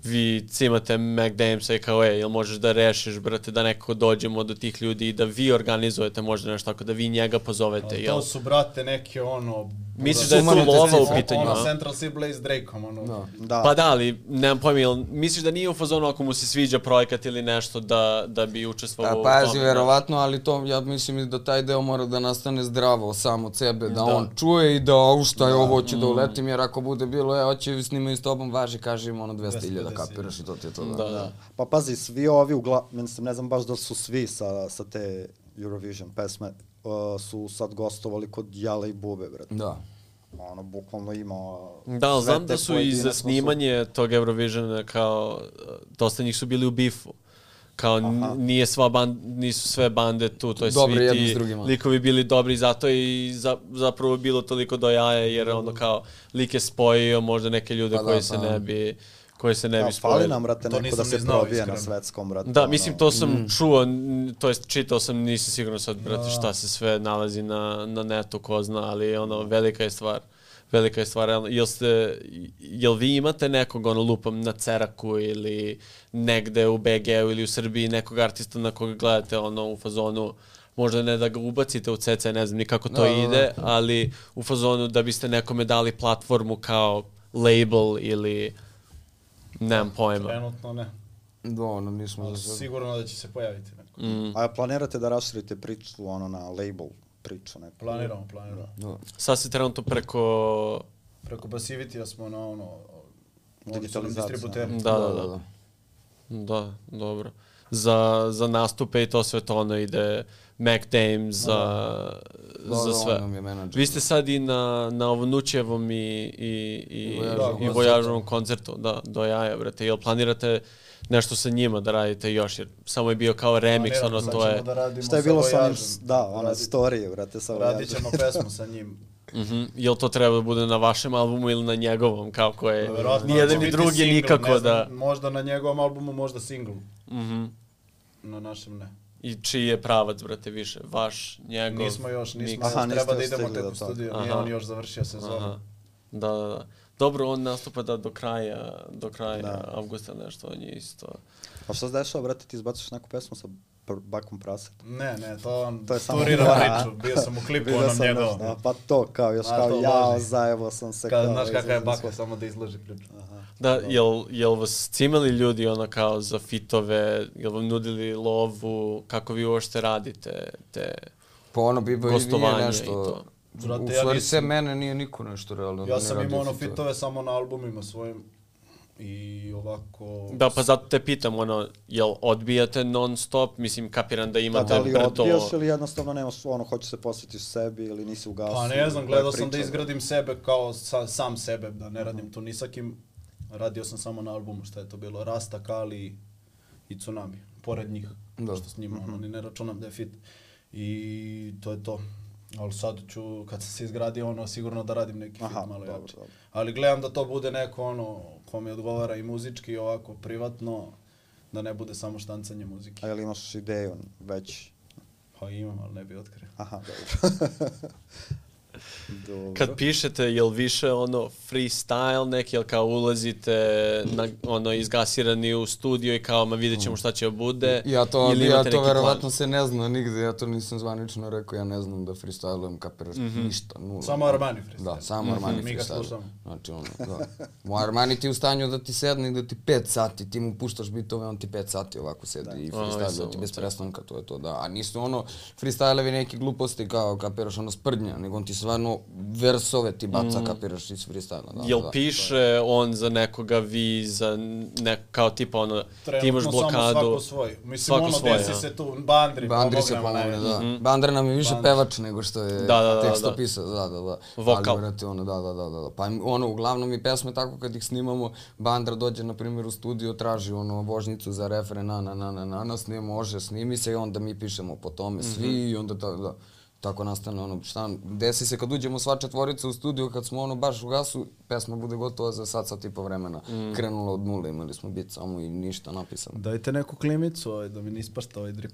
S3: vi cimate Mac Damesa i kao, ej, jel možeš da rešiš, brate, da nekako dođemo do tih ljudi i da vi organizujete možda nešto tako, da vi njega pozovete, jel?
S1: To su, brate, neke ono...
S3: Misliš da je tu lova u pitanju,
S1: Ono? Central Sea Blaze Drakeom, ono.
S2: Da.
S4: Da,
S3: Pa da, ali nemam pojma, jel misliš da nije u fazonu ako mu se sviđa projekat ili nešto da, da bi učestvovao
S2: A
S3: u
S2: pazi,
S3: tome?
S2: verovatno, ali to, ja mislim i da taj deo mora da nastane zdravo sam od sebe, da,
S3: Da.
S2: on čuje i da, u šta je ovo, hoću da uletim, jer ako bude bilo, e, hoće snimaju s tobom, važi, kaži im ono 200.000
S1: 250.000.
S2: kapiraš i to ti je to, da.
S3: Da, da.
S4: Pa pazi, svi ovi, ugla, mislim, ne znam baš da su svi sa, sa te Eurovision pesme, uh, su sad gostovali kod Jala i Bube, brate.
S2: Da.
S4: Ono, bukvalno ima...
S3: Da, ali znam da su i za
S4: su-
S3: snimanje tog Eurovisiona kao, uh, dosta njih su bili u bifu. Kao nije sva band, nisu sve bande tu, to je
S2: Dobri
S3: svi ti likovi bili dobri, zato je i za, zapravo bilo toliko do jaja, jer ono kao lik je spojio možda neke ljude
S2: Pa da,
S3: koji se
S2: pa.
S3: ne bi koji se ne bi
S4: fali
S3: spojili.
S4: nam, brate, neko da se probije na svetskom, brate.
S3: Da,
S4: ono.
S3: mislim, to sam
S2: Mm.
S3: čuo, to jest čitao sam, nisam siguran sad, brate, šta se sve nalazi na, na netu, ko zna, ali ono, velika je stvar. Velika je stvar, jel, ste, jel vi imate nekog, ono, lupam na Ceraku ili negde u BG-u ili u Srbiji nekog artista na koga gledate, ono, u fazonu, možda ne da ga ubacite u CC, ne znam ni kako to
S2: Da, da, da.
S3: ide, ali u fazonu da biste nekome dali platformu kao label ili nemam pojma.
S1: Trenutno ne.
S2: Da, ono, nismo za
S1: sigurno da će se pojaviti neko.
S3: Mm.
S4: A planirate da raširite priču, ono, na label priču neku?
S1: Planiramo, planiramo.
S2: Da.
S3: Sad se trenutno preko...
S1: Preko Passivity smo na ono... oni su nam
S4: Digitalizacija.
S1: distributeri.
S3: Da, da, da. Da, dobro. Za, za nastupe i to sve to ono ide Mac Dame za,
S2: Da,
S3: za
S2: da,
S3: sve.
S2: je menadžer.
S3: Vi ste sad i na, na Ovonućevom i, i, i,
S2: I Vojažovom
S3: koncertu, da, do jaja, brate. Jel planirate nešto sa njima da radite još, jer samo je bio kao remix,
S1: Planiramo,
S3: ono,
S1: sad
S3: to je...
S1: Da
S4: Šta je bilo sa s- da, ona
S1: Radit-
S4: story, brate, sa
S1: Radit
S4: Vojažem.
S1: ćemo pesmu sa njim.
S3: Mhm. Jel to treba da bude na vašem albumu ili na njegovom, kako je?
S1: Verovatno će
S3: Nijedan ni
S1: biti
S3: drugi
S1: single,
S3: nikako
S1: ne znam,
S3: da...
S1: Možda na njegovom albumu, možda single.
S3: Mhm.
S1: Na našem ne.
S3: I čiji je pravac, brate, više? Vaš, njegov?
S1: Nismo još, nismo
S4: Aha,
S1: treba da idemo tek
S4: do
S1: u studio, nije on još završio sezonu.
S3: Aha. Da, da, da. Dobro, on nastupa da do kraja, do kraja
S4: Da.
S3: avgusta nešto, on je isto.
S4: A šta se dešava, brate, ti izbaciš neku pesmu sa pr- bakom praseta?
S1: Ne, ne, to on
S4: To je samo- Da.
S1: priču. Bio sam u klipu onom
S4: sam
S1: njegovom.
S4: nešto, Pa to, kao, još
S1: A,
S4: kao,
S1: laži.
S4: zajebo sam se.
S1: Kad,
S4: kao,
S1: znaš kakva je baka, samo da izloži priču.
S3: Da, jel, jel vas cimali ljudi ono kao za fitove, jel vam nudili lovu, kako vi uopšte radite te...
S2: Pa ono bi
S3: Gostovanje i
S2: nešto...
S3: to.
S1: Brate,
S2: u
S1: ja
S2: stvari
S1: nisam-
S2: sve mene nije niko nešto realno.
S1: Ja sam imao ono
S2: fitove
S1: samo na albumima svojim. I ovako...
S3: Da, pa zato te pitam, ono, jel odbijate non stop? Mislim, kapiram da
S4: Da,
S3: imate
S4: da li
S3: brdo...
S4: odbijaš ili jednostavno nemaš, ono, hoćeš se posvetiš sebi ili nisi u gasu?
S1: Pa ne znam, gledao sam da izgradim sebe kao sa, sam sebe, da ne radim tu ni sa kim. Radio sam samo na albumu, šta je to bilo, Rasta, Kali i Tsunami, pored njih,
S2: Da.
S1: što s njima, ono, ni ne računam da je fit. I to je to. Ali sad ću, kad sam se izgradio, ono, sigurno da radim neki
S4: Aha,
S1: fit malo
S4: dobro,
S1: jače.
S4: dobro.
S1: Ali gledam da to bude neko, ono, ko mi odgovara i muzički, i ovako, privatno, da ne bude samo štancanje muzike.
S4: A jel imaš ideju već?
S1: Pa imam, ali ne bi otkrio.
S4: Aha, dobro. dobro.
S3: Kad pišete, jel više ono freestyle neki, jel kao ulazite na, ono izgasirani u studio i kao ma vidjet ćemo šta će da bude?
S2: Ja to,
S3: ili
S2: ja to verovatno
S3: plan?
S2: se ne zna nigde, ja to nisam zvanično rekao, ja ne znam da freestylujem, kapiraš, ništa, nula.
S1: Samo Armani freestyle.
S2: Da, samo Armani
S1: Mi ga
S2: freestyle.
S1: slušamo.
S2: Znači, ono, da. Mu Armani ti u stanju da ti sedne i da ti pet sati, ti mu puštaš bitove, on ti pet sati ovako sedi i
S3: Aha, i
S2: freestyle
S3: samo
S2: ti bez prestanka, to je to, da. A nisu ono freestylevi neki gluposti kao, kapiraš, ono sprdnja, nego on ti stvarno versove ti baca, kapiraš iz freestyla, da.
S3: Jel
S2: da.
S3: piše on za nekoga, vi za nek, kao tipa ono, ti imaš
S1: Trenutno samo
S3: blokadu.
S1: svako svoj. Mislim,
S3: Svako
S1: ono,
S3: svoje,
S1: desi
S3: ja.
S1: se tu, Bandri,
S2: Bandri se pomogne,
S1: ne.
S2: da. Bandra nam je više
S1: Bandri.
S2: pevač nego što je.
S3: Da, da, da,
S2: tekstopisac, da, da, da.
S3: Vokal.
S2: Ali, brate, ono, da, da, da, da, da. Pa ono, uglavnom i pesme tako kad ih snimamo, Bandra dođe, na primjer, u studio, traži ono, vožnicu za refren, na, na, na, na, na, na, snima, može, snimi se i onda mi pišemo po tome svi
S3: Mhm.
S2: i onda ta, da, tako nastane ono, šta, desi se kad uđemo sva četvorica u studio, kad smo ono baš u gasu, pesma bude gotova za sat, sat i po vremena.
S3: Mhm.
S2: Krenula od nule, imali smo bit samo i ništa napisano.
S1: Dajte neku klimicu ovaj, da mi ne ispašta ovaj drip.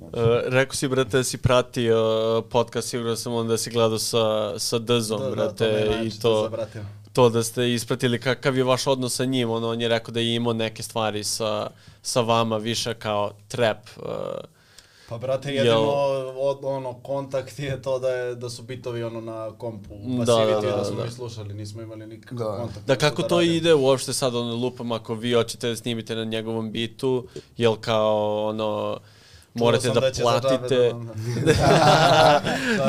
S3: Uh, rekao si, brate, da si pratio uh, podcast, sigurno sam onda si gledao sa, sa Dzom,
S1: Da,
S3: brate,
S1: da, to
S3: i to,
S1: zabratilo.
S3: to da ste ispratili kakav je vaš odnos sa njim, ono, on je rekao da je imao neke stvari sa, sa vama više kao trap, uh,
S1: Pa brate, jedino od, ono, kontakt je to da, je, da su bitovi ono na kompu,
S3: Da,
S1: da,
S3: da,
S1: da,
S3: da,
S1: da, smo
S3: da.
S1: mi slušali, nismo imali nikakav
S2: Da.
S1: kontakt.
S3: Da kako to
S1: radimo.
S3: ide uopšte sad ono lupam ako vi hoćete da snimite na njegovom bitu, jel kao ono morate da
S1: za džabe
S3: platite.
S1: Da,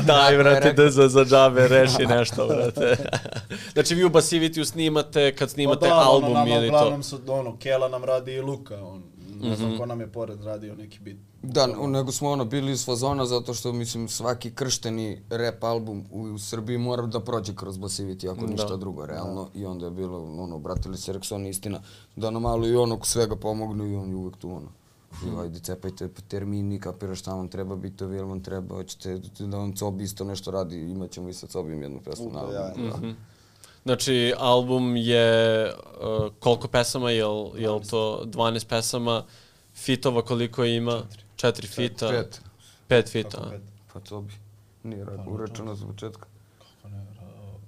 S3: Daj, brate, da za, za džabe reši nešto, brate. znači vi u Basivity snimate kad snimate
S1: pa da,
S3: album
S1: ono, nama
S3: ili to.
S1: uglavnom su, ono, Kela nam radi i Luka, on, ne znam ko nam je pored radio neki bit.
S2: Da, nego smo ono bili iz fazona zato što mislim svaki kršteni rap album u, u Srbiji mora da prođe kroz Basivity ako
S3: Da.
S2: ništa drugo realno i onda je bilo ono obratili se Rexona istina da nam malo i ono svega pomognu i on je uvek tu ono. I ajde cepajte termini, kapiraš šta vam treba bitovi, jel vam treba, hoćete da vam Cobi isto nešto radi, imat ćemo i sa Cobim jednu pesmu,
S4: U, pa
S2: naravno.
S4: ja,
S2: da.
S3: Znači, album je uh, koliko pesama, jel, jel to 12 pesama, fitova koliko ima? Četiri fita.
S2: Pet.
S3: Pet fita.
S1: Kako pet?
S2: Pa Cobi. Nije rad, urečeno za početka.
S1: Kako ne, ra-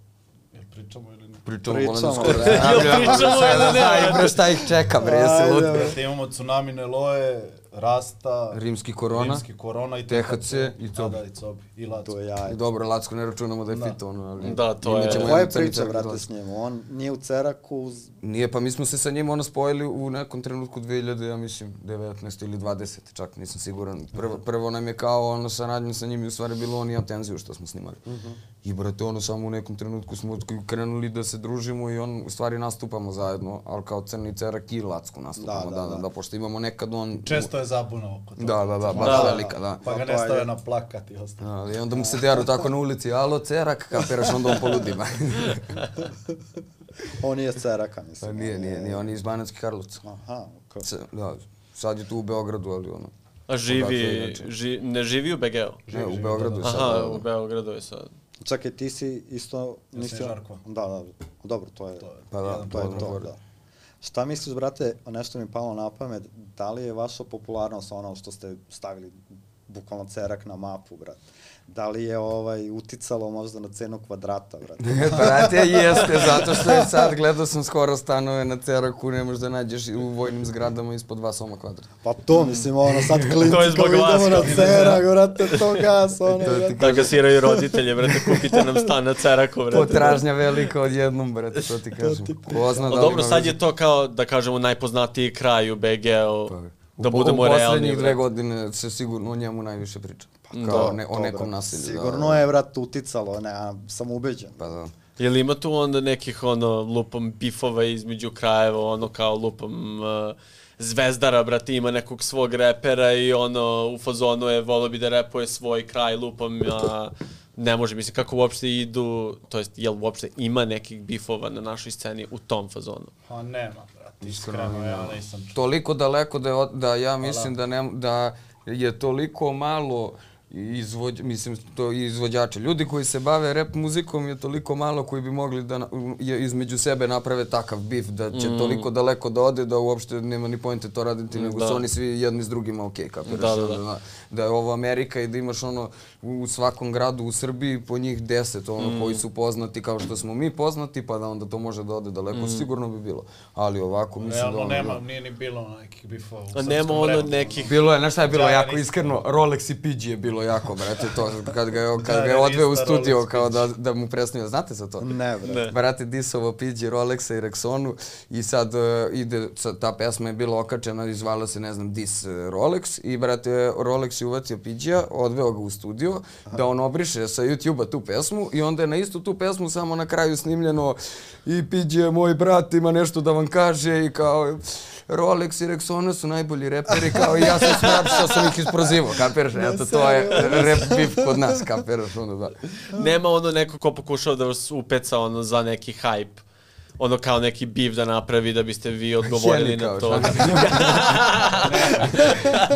S1: jel pričamo ili ne?
S2: Pričamo,
S4: Pričamo,
S2: skoro.
S3: Jel pričamo ili ne,
S2: Aj, bre, šta ih čeka, bre, jesi lud?
S1: Brate, imamo tsunami Neloe, Rasta,
S2: Rimski korona,
S1: Rimski korona i
S2: THC i
S1: Da,
S2: Cobi.
S1: da, i Cobi. I Lacko.
S4: To je ja.
S2: Dobro, Lacko ne računamo da je
S1: Da.
S2: fit ono, ali...
S3: Da, to je-
S4: Koja je priča, brate, s njim? On nije u Ceraku, uz...
S2: Nije, pa mi smo se sa njim ono spojili u nekom trenutku 2000, ja mislim, 19 ili 20, čak nisam siguran. Prvo, prvo nam je kao ono saradnja sa njim i u stvari bilo on i ja tenziju što smo snimali. I brate, ono samo u nekom trenutku smo krenuli da se družimo i on u stvari nastupamo zajedno, ali kao Crni Cerak i Lacku nastupamo,
S4: Da,
S2: da,
S4: da,
S2: da,
S4: da.
S2: da, pošto imamo nekad on...
S1: Često je zabuna oko toga.
S2: Da, da, da, baš
S3: Da, da.
S2: velika, da.
S1: Pa ga
S4: Pa
S1: ne
S4: je-
S1: stave na plakat i ostalo.
S2: Da, I onda mu se deru tako na ulici, alo Cerak, kapiraš, onda on poludima.
S4: On nije s Ceraka, mislim.
S2: Pa nije, nije,
S4: je-
S2: nije, on je iz Banatskih Karlovca.
S4: Aha, okej.
S2: Da, sad je tu u Beogradu, ali ono...
S3: A živi, ži, ne živi u BG-u?
S2: Ne, u Beogradu je sad.
S3: Aha,
S2: da,
S3: u
S2: da.
S3: Beogradu je sad.
S4: Čekaj, ti si isto...
S1: Ja
S4: nisi-
S1: sam Žarko.
S4: Da, da, dobro, to je...
S1: To je
S2: Pa da,
S4: To je to, da. Šta misliš, brate, nešto mi palo na pamet, da li je vaša popularnost ono što ste stavili bukvalno cerak na mapu, brate? Da li je ovaj uticalo možda na cenu kvadrata, brate?
S2: Brate, jeste, zato što je sad, gledao sam skoro stanove na Ceraku, ne možeš da nađeš u vojnim zgradama ispod dva soma kvadrata.
S4: Pa to, mislim, ono, sad klinci
S3: To je zbog
S4: kao idemo na cerak, brate, to gas, ono, brate.
S3: Da gasiraju roditelje, brate, kupite nam stan na Ceraku, brate.
S2: Potražnja velika odjednom, brate, to ti kažem. Ko zna
S3: O,
S2: da li
S3: dobro, sad je to kao, da kažemo, najpoznatiji kraj u BG-u,
S2: Pa,
S3: da
S2: u,
S3: budemo
S2: u
S3: realni.
S2: poslednjih dve godine se sigurno o njemu najviše priča. Pa,
S3: Da,
S2: kao ne, o nekom nasilju. da,
S4: Sigurno
S2: da.
S4: je, brate, uticalo, ne, a sam ubeđen.
S2: Pa da.
S3: Jel ima tu onda nekih, ono, lupom bifova između krajeva, ono, kao lupom uh, Zvezdara, brate, ima nekog svog repera i ono, u fazonu je, volio bi da repuje svoj kraj lupom, a ne može, mislim, kako uopšte idu, to jest, jel uopšte ima nekih bifova na našoj sceni u tom fazonu?
S1: Pa nema,
S2: Iskreno,
S1: iskreno, ja nisam čuo.
S2: toliko daleko da, je, da ja mislim da, ne, da je toliko malo izvođ, mislim, to i izvođača. Ljudi koji se bave rap muzikom je toliko malo koji bi mogli da na- je, između sebe naprave takav bif da će
S3: Mm.
S2: toliko daleko da ode da uopšte nema ni pojente to raditi, nego
S3: Da.
S2: su oni svi jedni s drugima okej, kapiraš?
S3: Da, da, da.
S2: Da, da je ovo Amerika i da imaš ono u svakom gradu u Srbiji po njih deset, ono
S3: Mm.
S2: koji su poznati kao što smo mi poznati, pa da onda to može da ode daleko, sigurno bi bilo. Ali ovako mislim da
S1: Realno
S2: ono,
S1: nema, nije ni bilo nekih bifova u srpskom
S3: nema ono nekih-
S2: Bilo je, znaš šta je bilo
S1: Ja, ja
S2: jako iskreno, Rolex i PG je bilo jako, brate, to, kad ga je, kad
S1: Da,
S2: ga je odveo u studio
S1: Rolex,
S2: kao da, da mu presnio, znate za to?
S4: Ne, brate.
S3: Ne.
S2: Brate, disovo PG, Rolexa i Rexonu i sad uh, ide, sa- ta pesma je bila okačena i zvala se, ne znam, Dis uh, Rolex i brate, Rolex je uvatio PG-a, odveo ga u studio da on obriše sa YouTube-a tu pesmu i onda je na istu tu pesmu samo na kraju snimljeno i PG je moj brat, ima nešto da vam kaže i kao Rolex i Rexona su najbolji reperi, kao i ja sam smrap što sam ih isprozivao, kapiraš? Eto, to je rap bif kod nas, kapiraš? Onda da.
S3: Nema ono neko ko pokušao da vas upeca ono za neki hype ono kao neki bif da napravi da biste vi odgovorili
S2: Heni
S3: na to.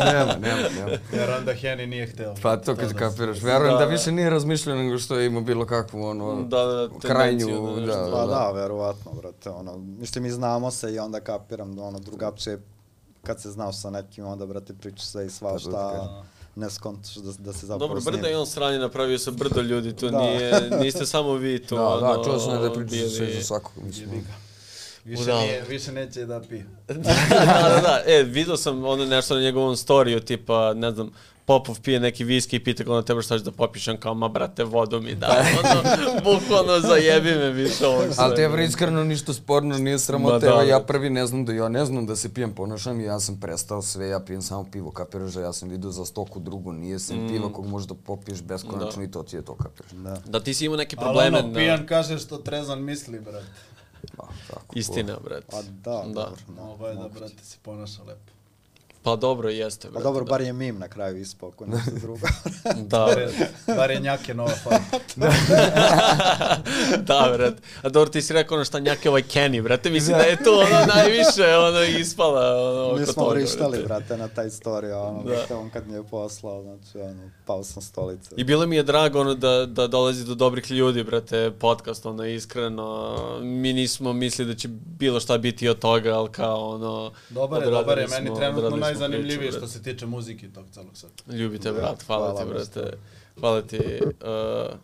S2: nema, nema, nema.
S1: Jer onda Henny nije hteo.
S2: Pa to kad kapiraš. Verujem da,
S3: Da,
S2: više nije razmišljao nego što je imao bilo kakvu ono
S3: Da, da,
S2: krajnju,
S3: tendenciju da
S2: da,
S3: nešto-
S2: da,
S4: Pa da, verovatno, brate, ono, mislim, mi znamo se i onda kapiram da ono, drugačije, kad se znaš sa nekim, onda, brate, pričaš sve i
S2: Pa to ti
S4: svašta,
S2: kažem.
S4: Ne skontaš da, da se zapravo
S3: Dobro, Brda je on sranje napravio sa brdo ljudi, to
S4: Da.
S3: nije, niste samo vi to.
S2: Da, da,
S3: ono,
S2: čuo sam da pričaš
S3: bili-
S2: sve za svakog, mislim.
S1: Više,
S3: Udalo.
S1: nije, više neće da pije.
S3: da, da, da, e, vidio sam ono nešto na njegovom storiju, tipa, ne znam, Popov pije neki viski i pita ga ono tebe šta ćeš da popišem, kao ma brate vodu mi da, ono, bukvalno zajebi me više ovog
S2: Ali
S3: svega.
S2: te je iskreno ništa sporno, nije sramota,
S3: da,
S2: evo ja
S3: da.
S2: prvi ne znam da ja ne znam da se pijem ponašam i ja sam prestao sve, ja pijem samo pivo, kapiraš da ja sam vidio za stoku drugu, nije sem
S3: Mm.
S2: piva kog možeš da popiješ beskonačno i to ti je to kapiraš.
S4: Da.
S3: Da, ti si imao neke
S1: Ali
S3: probleme
S1: ono,
S3: na...
S1: pijan kaže što trezan misli, brate.
S2: Pa, tako.
S3: Istina, brate.
S4: Pa da,
S3: Da.
S4: dobro. Da,
S1: Ovo je da, brate, se ponaša lepo.
S3: Pa dobro, jeste,
S4: Pa
S3: brate.
S4: dobro,
S3: da.
S4: bar je mim na kraju ispao, ako nešto drugo.
S3: Da,
S1: je, bar je njake nova fara.
S3: da, brate. A dobro, ti si rekao ono šta njake ovaj Kenny, brate. Mislim da je to ono najviše ono ispala ono,
S4: Mi smo
S3: toga,
S4: vrištali,
S3: brate.
S4: brate, na taj story, ono,
S3: Da.
S4: brate, on kad mi je poslao, znači, ono, pao sam stolice.
S3: I bilo mi je drago ono da, da dolazi do dobrih ljudi, brate, podcast, ono, iskreno. Mi nismo mislili da će bilo šta biti od toga, ali kao, ono...
S1: Dobar je, dobar je, meni
S3: smo-
S1: trenutno najzanimljivije
S3: priču,
S1: što se tiče muzike tog celog sveta.
S3: Ljubite,
S4: Da,
S3: brat, hvala,
S4: hvala,
S3: ti,
S4: brate.
S3: Hvala ti. Uh,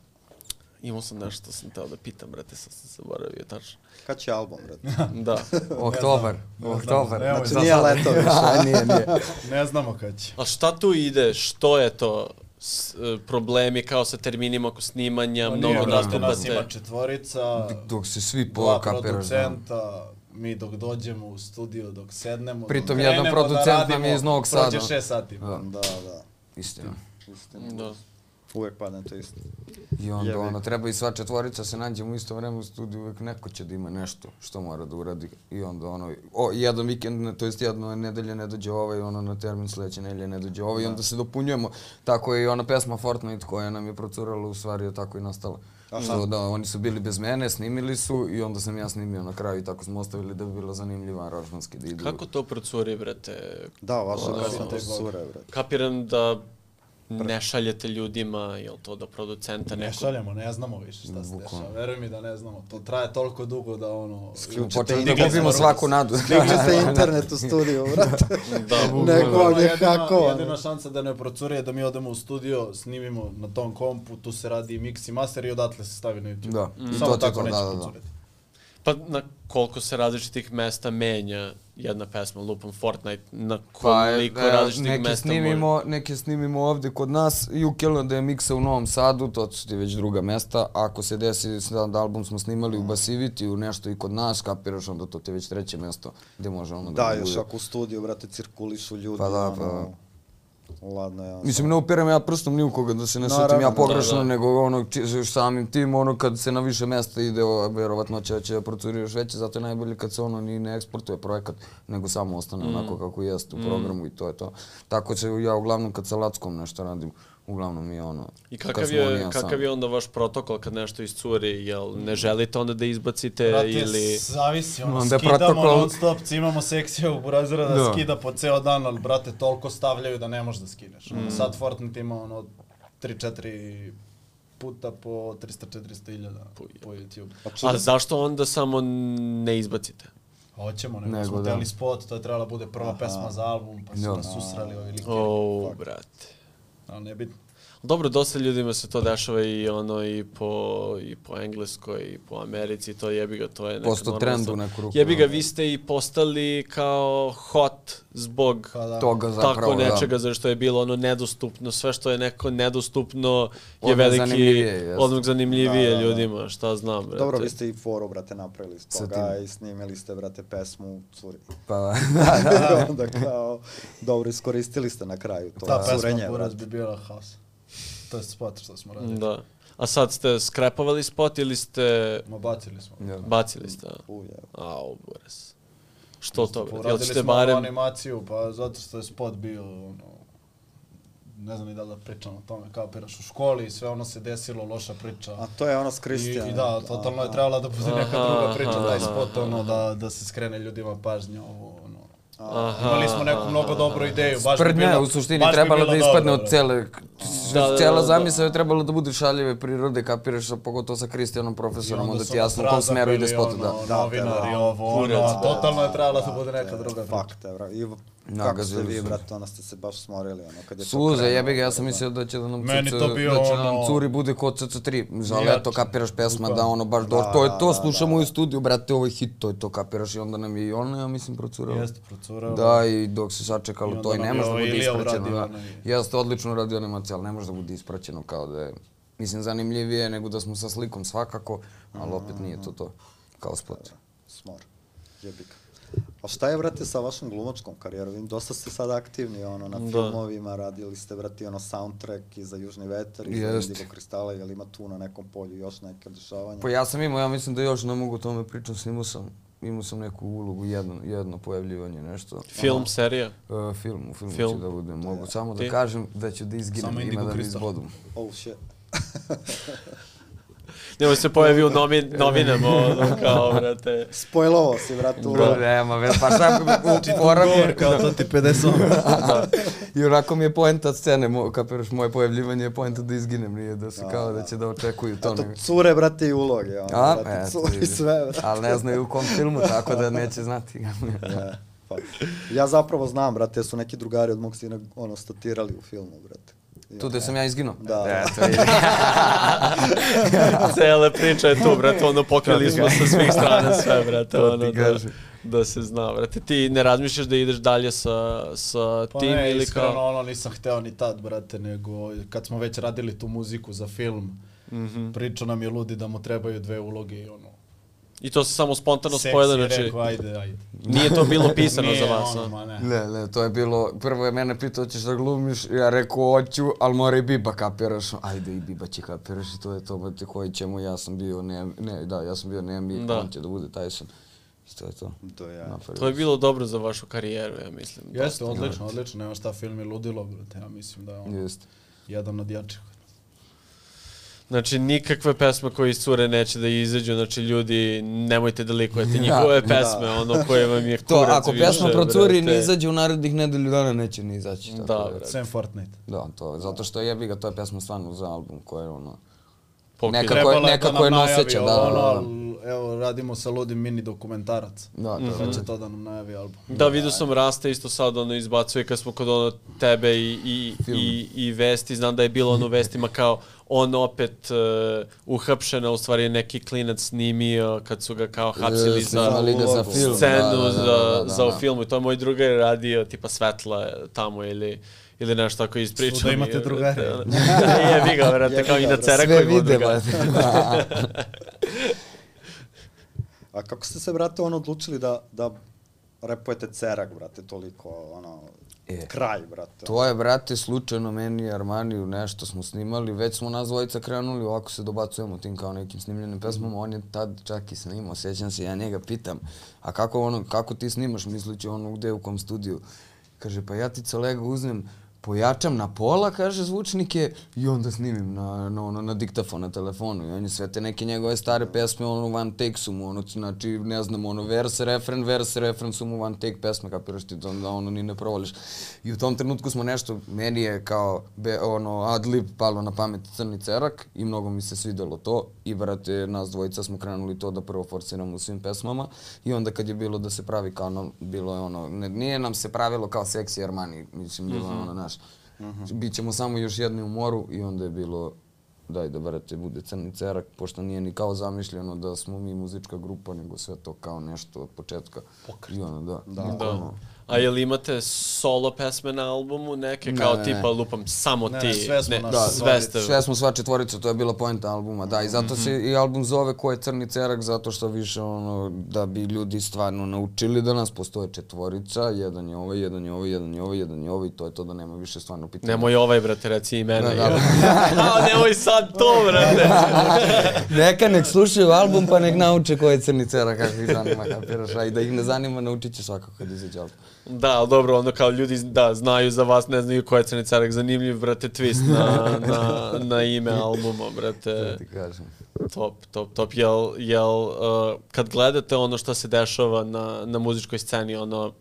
S3: Imao sam nešto sam teo da pitam, brate, sad sam zaboravio, tačno.
S4: Kad će album, brate?
S3: Da.
S2: Oktobar,
S1: znam,
S2: oktobar.
S1: nemoj
S4: Znači nije leto više.
S2: A, nije, nije.
S1: Ne znamo kad će.
S3: A šta tu ide? Što je to? S, e, problemi kao sa terminima oko snimanja,
S1: Ma
S3: mnogo
S1: nije, brate, nas
S3: nastupate.
S1: ima četvorica,
S2: Dok se svi
S1: dva
S2: pokapiraš. da.
S1: producenta, mi dok dođemo u studio, dok sednemo,
S2: Pritom
S1: dok
S2: jedan
S1: krenemo
S2: producent
S1: da
S2: nam
S1: radimo,
S2: je iz Novog Sada.
S1: Prođe šest sati.
S2: Da.
S4: Da, da.
S2: Istina.
S4: Istina.
S3: Da.
S4: Uvek padne to isto.
S2: I onda
S4: Jebi.
S2: ono, treba i sva četvorica se nađemo u isto vreme u studiju, uvek neko će da ima nešto što mora da uradi. I onda ono, o, jedan vikend, to jest jedno nedelje ne dođe ovaj, ono na termin sledeće nedelje ne dođe ovaj i onda se dopunjujemo. Tako je i ona pesma Fortnite koja nam je procurala, u stvari je tako i nastala. Što, da, oni su bili bez mene, snimili su i onda sam ja snimio na kraju i tako smo ostavili da bi bilo zanimljivo aranžmanski da idu.
S3: Kako to procuri, brate?
S4: Da, vaša
S1: Da, da, da.
S4: brate.
S3: Kapiram da ne šaljete ljudima, jel to do producenta
S1: Ne
S3: neko...
S1: šaljemo, ne znamo više šta se dešava. Veruj mi da ne znamo. To traje toliko dugo da ono...
S2: Počeli da gubimo svaku nadu.
S4: Ćete internet u studiju, brate.
S3: Da,
S4: Neko vam je
S1: jedina,
S4: hakovan.
S1: jedina šansa da ne procuri je da mi odemo u studio, snimimo na tom kompu, tu se radi i mix i master i odatle se stavi na YouTube.
S2: Da, i
S1: Samo
S2: to ti je
S1: tako
S2: to,
S1: neće
S2: da, da, da.
S3: Pa na koliko se različitih mesta menja jedna pesma, lupam Fortnite, na
S2: Pa,
S3: koliko
S2: e,
S3: različitih
S2: neke
S3: mesta
S2: snimimo, neke snimimo ovde kod nas i u da je miksa u Novom Sadu, to su ti već druga mesta. Ako se desi sad da album smo snimali u Basiviti, u nešto i kod nas, kapiraš, onda to ti već treće mesto gde može ono da,
S4: Da,
S2: bude.
S4: još ako u studiju, brate, cirkulišu ljudi,
S2: Pa da, pa
S4: ono, ladno je.
S2: Mislim, ne upiram ja prstom ni u koga da se ne setim ja
S4: da,
S2: pogrešno,
S3: da.
S2: nego ono, samim tim, ono, kad se na više mesta ide, o, verovatno će, će procuri još veće, zato je najbolje kad se ono ni ne eksportuje projekat, nego samo ostane
S3: Mm.
S2: onako kako jeste u programu i to je to. Tako će ja uglavnom kad sa Lackom nešto radim, uglavnom je ono,
S3: I kakav je,
S2: ja
S3: kakav
S2: sam.
S3: je onda vaš protokol kad nešto iscuri? Jel ne želite onda da izbacite
S1: Brate,
S3: ili...
S1: zavisi, ono,
S2: Onda
S1: skidamo
S2: protokol-
S1: non stop, imamo sekciju u burazera da,
S2: Da.
S1: skida po ceo dan, ali brate, toliko stavljaju da ne možeš da skineš.
S2: Mm.
S1: Sad Fortnite ima ono 3-4 puta po 300-400 iljada po, po YouTube.
S3: A zašto onda samo ne izbacite?
S1: Hoćemo, nego,
S2: Nego
S1: smo
S2: da.
S1: spot, to je trebala bude prva pesma za album, pa su
S2: Da.
S1: nas susreli ovi likovi.
S3: O, brate.
S1: Ali nebitno.
S3: Dobro, dosta ljudima se to dešava i ono i po, i po Engleskoj i po Americi, to jebi ga, to je neka
S2: Postao
S3: normalna
S2: trend u neku ruku,
S3: Jebi ga,
S2: da.
S3: vi ste i postali kao hot zbog
S1: Pa da.
S2: Toga zapravo,
S3: tako
S2: da.
S3: nečega, zato što je bilo ono nedostupno, sve što je neko nedostupno je
S2: Odmah
S3: veliki,
S2: zanimljivije,
S3: odmah zanimljivije
S4: Da, da, da.
S3: ljudima, šta znam, brate.
S4: Dobro, vi ste i foru, brate, napravili s toga i snimili ste, brate, pesmu Curi.
S2: Pa,
S4: I onda kao, dobro, iskoristili ste na kraju to
S1: Ta pesma
S4: curenje,
S1: Buraz
S4: brate.
S1: bi bila haos. To je spot što smo radili.
S3: Da. A sad ste skrepovali spot ili ste
S1: Ma bacili smo.
S2: Ja.
S3: bacili ste? a?
S4: Uje.
S3: Au, buras. Što to, brate? Jel ćete
S1: smo barem... animaciju, pa zato što je spot bio, ono, ne znam ni da li da pričam o tome, kapiraš u školi i sve ono se desilo, loša priča.
S4: A to je ono s
S1: I,
S4: Kristijanom.
S1: I da, totalno je trebala da bude neka
S3: Aha,
S1: druga priča, taj spot, ono, da, da se skrene ljudima pažnja, ovo.
S3: Aha,
S1: Imali smo neku
S3: aha,
S1: mnogo dobru ideju, baš bi
S2: Sprdnja
S1: bilo,
S2: je u suštini
S1: bi
S2: trebalo
S1: bilo
S2: da ispadne
S1: dobro,
S2: od cele,
S3: Da, da, da,
S2: cela
S3: da.
S2: zamisao je trebalo da bude šaljive prirode, kapiraš, a pogotovo sa Kristijanom
S1: I
S2: profesorom,
S1: onda
S2: ti jasno u kom smeru ide spot, da.
S1: ono,
S4: Da,
S1: Novinari,
S4: da.
S1: ovo,
S3: Kurac,
S1: ono,
S3: da.
S1: totalno je trebala da bude neka druga priča.
S4: Fakte, bra. I v- kako ste
S2: Nagazili
S4: vi, brate, onda ste se baš smorili, ono, kad je to
S2: Suze,
S4: krenulo,
S2: jebi ga, ja sam mislio da će da nam
S1: Meni
S2: CC,
S1: to bio
S2: da će nam
S1: ono-
S2: curi bude kod CC3, za leto kapiraš pesma da ono baš do,
S4: Da,
S2: to je to,
S4: da,
S2: slušamo
S4: da.
S2: u studiju, brate, ovo je hit, to je to kapiraš i onda nam je i ono, ja mislim, procuralo.
S1: Jeste, procurao.
S2: Da, i dok se sačekalo to i ne može da
S1: ovo
S2: bude ispraćeno. Da. Jeste odlično radio animaciju, ali ne može da bude ispraćeno kao da je, mislim, zanimljivije nego da smo sa slikom svakako, ali opet nije to to, kao spot.
S4: Smor. Jebi ga. A šta je, brate, sa vašom glumačkom karijerom? Vidim, dosta ste sad aktivni, ono, na
S3: Da.
S4: filmovima, radili ste, brate, ono, soundtrack i za Južni vetar i za
S2: Jest.
S4: Indigo kristala, jel ima tu na nekom polju još neke dešavanja?
S2: Pa ja sam imao, ja mislim da još ne mogu o tome pričam, snimao sam, imao sam neku ulogu, jedno, jedno pojavljivanje, nešto.
S3: Film, serija?
S2: Uh, film, u filmu
S3: Film.
S2: ću da budem. Mogu samo
S3: Ti?
S2: da kažem da ću da izginem,
S1: Samo
S2: ima
S1: Indigo
S2: da
S1: Kristal.
S2: izbodu.
S4: Oh, shit.
S3: Nemo se pojavi u novi, novinama, ono, kao, brate.
S4: Spojlovo si, brate, u
S2: Da, nema, već, pa šta, u fora mi je,
S1: kao to ti 50
S2: i onako mi je poenta scene, mo, kapiraš, moje pojavljivanje je poenta da izginem, nije da se
S4: Da,
S2: kao da
S4: da.
S2: će da očekuju to.
S4: Eto,
S2: nego-
S4: cure, brate, i uloge, ono,
S2: A,
S4: brate, curi
S2: vidiš.
S4: sve, brate.
S2: Ali ne znaju u kom filmu, tako da neće znati.
S4: Ja, pa. Ja zapravo znam, brate, su neki drugari od mog sina, ono, statirali u filmu, brate.
S2: Tu da sam ja izginuo?
S4: Da.
S2: Eto, vidi.
S3: Cela priča je tu, brate, ono, pokrili smo sa svih strana sve, brate,
S2: To ti
S3: ono, da, da se zna, brate. Ti ne razmišljaš da ideš dalje sa, sa
S1: Pa
S3: tim
S1: ne,
S3: ili
S1: iskreno,
S3: kao...
S1: ono nisam hteo ni tad, brate, nego kad smo već radili tu muziku za film,
S3: Mhm.
S1: pričao nam je Ludi da mu trebaju dve uloge i ono,
S3: I to se samo spontano
S1: seksi
S3: spojilo, znači,
S1: rekao, ajde, ajde.
S3: nije to bilo pisano
S1: Nije
S3: za vas,
S1: ono, ma ne.
S2: Ne, ne, to je bilo, prvo je mene pitao ćeš da glumiš, ja rekao hoću, ali mora i Biba kapiraš. Ajde i Biba će kapiraš i to je to, brate, koji ćemo, ja sam bio, ne, ne, da, ja sam bio Nemi,
S3: Da.
S2: da. on će da bude Tyson. I to je to.
S4: To je ja.
S3: To je bilo dobro za vašu karijeru, ja mislim.
S1: Jeste, odlično, odlično, nema šta, film je ludilo, brate, ja mislim da je on
S2: Jeste.
S1: jedan od jačih.
S3: Znači, nikakve pesme koje iscure neće da izađu, znači ljudi, nemojte da likujete njihove
S2: Da.
S3: pesme, ono koje vam je
S2: To,
S3: kurac
S2: ako
S3: više,
S2: pjesma procuri ne izađe u narednih nedelju dana, neće ni izaći. Tako
S3: Da,
S2: da,
S3: brate.
S1: Sem Fortnite.
S2: da, to, zato što jebi ga, to je pjesma stvarno za album koja je ono...
S3: Pokida.
S2: Nekako-
S1: je
S2: nekako
S1: da
S2: je noseća, da,
S1: ono,
S2: da, da.
S1: Evo, radimo sa ludim mini dokumentarac.
S2: Da, da,
S1: Pa
S2: da.
S1: će to da nam najavi album.
S3: Da, vidio sam Rasta isto sad ono izbacuje kad smo kod ono tebe i, i,
S2: Film.
S3: i, i vesti, znam da je bilo ono vestima kao on opet uh, uhapšen, a u stvari je neki klinac snimio kad su ga kao hapsili
S2: E,
S3: za
S2: snimali ga za film,
S3: scenu
S2: da, da, da, da, da,
S3: za u
S2: da.
S3: filmu i to je moj drugar radio tipa svetla tamo ili ili nešto tako ispričao.
S1: Svuda imate
S3: je,
S1: drugare.
S3: brate, ono. Je, vi ga, vrate, kao i na
S4: Jebi
S2: Sve
S3: koji
S2: vide. Da.
S4: A kako ste se, brate, ono odlučili da, da repujete cerak, brate, toliko, ono,
S2: E.
S4: kraj, brate.
S2: To je, brate, slučajno meni i Armaniju nešto smo snimali, već smo nas dvojica krenuli, ovako se dobacujemo tim kao nekim snimljenim pesmama, on je tad čak i snimao, sjećam se, ja njega pitam, a kako ono, kako ti snimaš, mislići ono gde, u kom studiju? Kaže, pa ja ti colega uzmem, pojačam na pola, kaže zvučnike, i onda snimim na, na, ono, na diktafon na telefonu. I on je sve te neke njegove stare pesme, ono, one take su mu, ono, znači, ne znam, ono, verse, refren, verse, refren su mu one take pesme, kapiraš ti, da, da ono, ni ne provališ. I u tom trenutku smo nešto, meni je kao, be, ono, ad lib palo na pamet crni cerak i mnogo mi se svidelo to. I, brate, nas dvojica smo krenuli to da prvo forsiramo u svim pesmama i onda kad je bilo da se pravi kao, ono, bilo je ono, ne, nije nam se pravilo kao seksi Armani, mislim, bilo je ono, naš, Bićemo samo još jedni u moru i onda je bilo daj da brate bude crni cerak, pošto nije ni kao zamišljeno da smo mi muzička grupa, nego sve to kao nešto od početka. Pokret. I ono, da. Da.
S3: Da. A jel imate solo pesme na albumu neke
S2: Ne,
S3: kao
S2: ne,
S3: tipa
S2: ne.
S3: lupam samo
S1: Ne,
S3: ti?
S1: ne, sve smo naše
S2: Da,
S3: sve ste.
S2: Sve smo sva četvorica, to je bila poenta albuma, da, i zato se i album zove Ko je crni cerak, zato što više ono, da bi ljudi stvarno naučili da nas postoje četvorica, jedan je ovaj, jedan je ovaj, jedan je ovaj, jedan je ovaj, to je to da nema više stvarno pitanja.
S3: Nemoj ovaj, brate, reci i mene.
S2: Da, da.
S3: A, nemoj sad to, brate.
S2: Neka nek slušaju album pa nek nauče ko je crni cerak, kako ih zanima, kapiraš, a i da ih ne zanima, naučit će svakako kad izađe album.
S3: Da, dobro, ono kao ljudi da, znaju za vas, ne znaju ko je Crni Carak. Zanimljiv, brate, twist na, na, na ime albuma, brate.
S2: Ti kažem.
S3: Top, top, top. Jel, jel uh, kad gledate ono što se dešava na, na muzičkoj sceni, ono,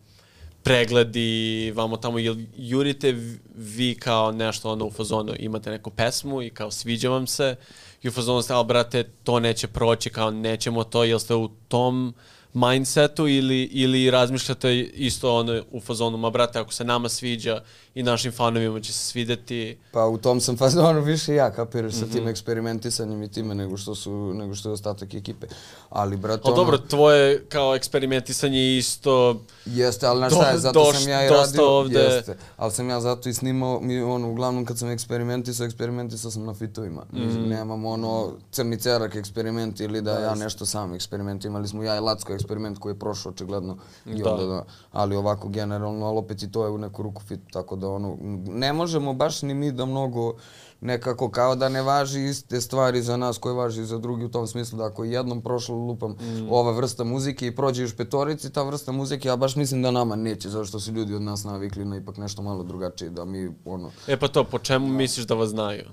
S3: pregledi, vamo tamo, jel jurite vi kao nešto ono u fazonu, imate neku pesmu i kao sviđa vam se i u fazonu ste, ali brate, to neće proći, kao nećemo to, jel ste u tom mindsetu ili, ili razmišljate isto ono u fazonu, ma brate, ako se nama sviđa i našim fanovima će se svideti,
S2: Pa u tom sam fazonu više ja, kapiraš, sa tim eksperimentisanjem i time nego što su, nego što je ostatak ekipe. Ali, brate,
S3: ali
S2: ono,
S3: dobro, tvoje kao eksperimentisanje isto,
S2: Jeste, ali znaš
S3: Do-
S2: šta je, zato
S3: doš-
S2: sam ja i radio,
S3: ovde-
S2: jeste, ali sam ja zato i snimao, mi, ono, uglavnom kad sam eksperimentisao, eksperimentisao sam na fitovima. Mm. Nemam ono crni cerak eksperiment ili da ja nešto sam eksperiment. Imali smo ja i Lacko eksperiment koji je prošao očigledno. I
S3: Da.
S2: onda, da. Ali ovako generalno, ali opet i to je u neku ruku fit, tako da ono, ne možemo baš ni mi da mnogo nekako kao da ne važi iste stvari za nas koje važi za drugi u tom smislu da ako je jednom prošlo lupam
S3: Mm.
S2: ova vrsta muzike i prođe još petorici ta vrsta muzike, ja baš mislim da nama neće, zato što su ljudi od nas navikli na ipak nešto malo drugačije, da mi ono,
S3: e pa to, po čemu misliš da vas znaju?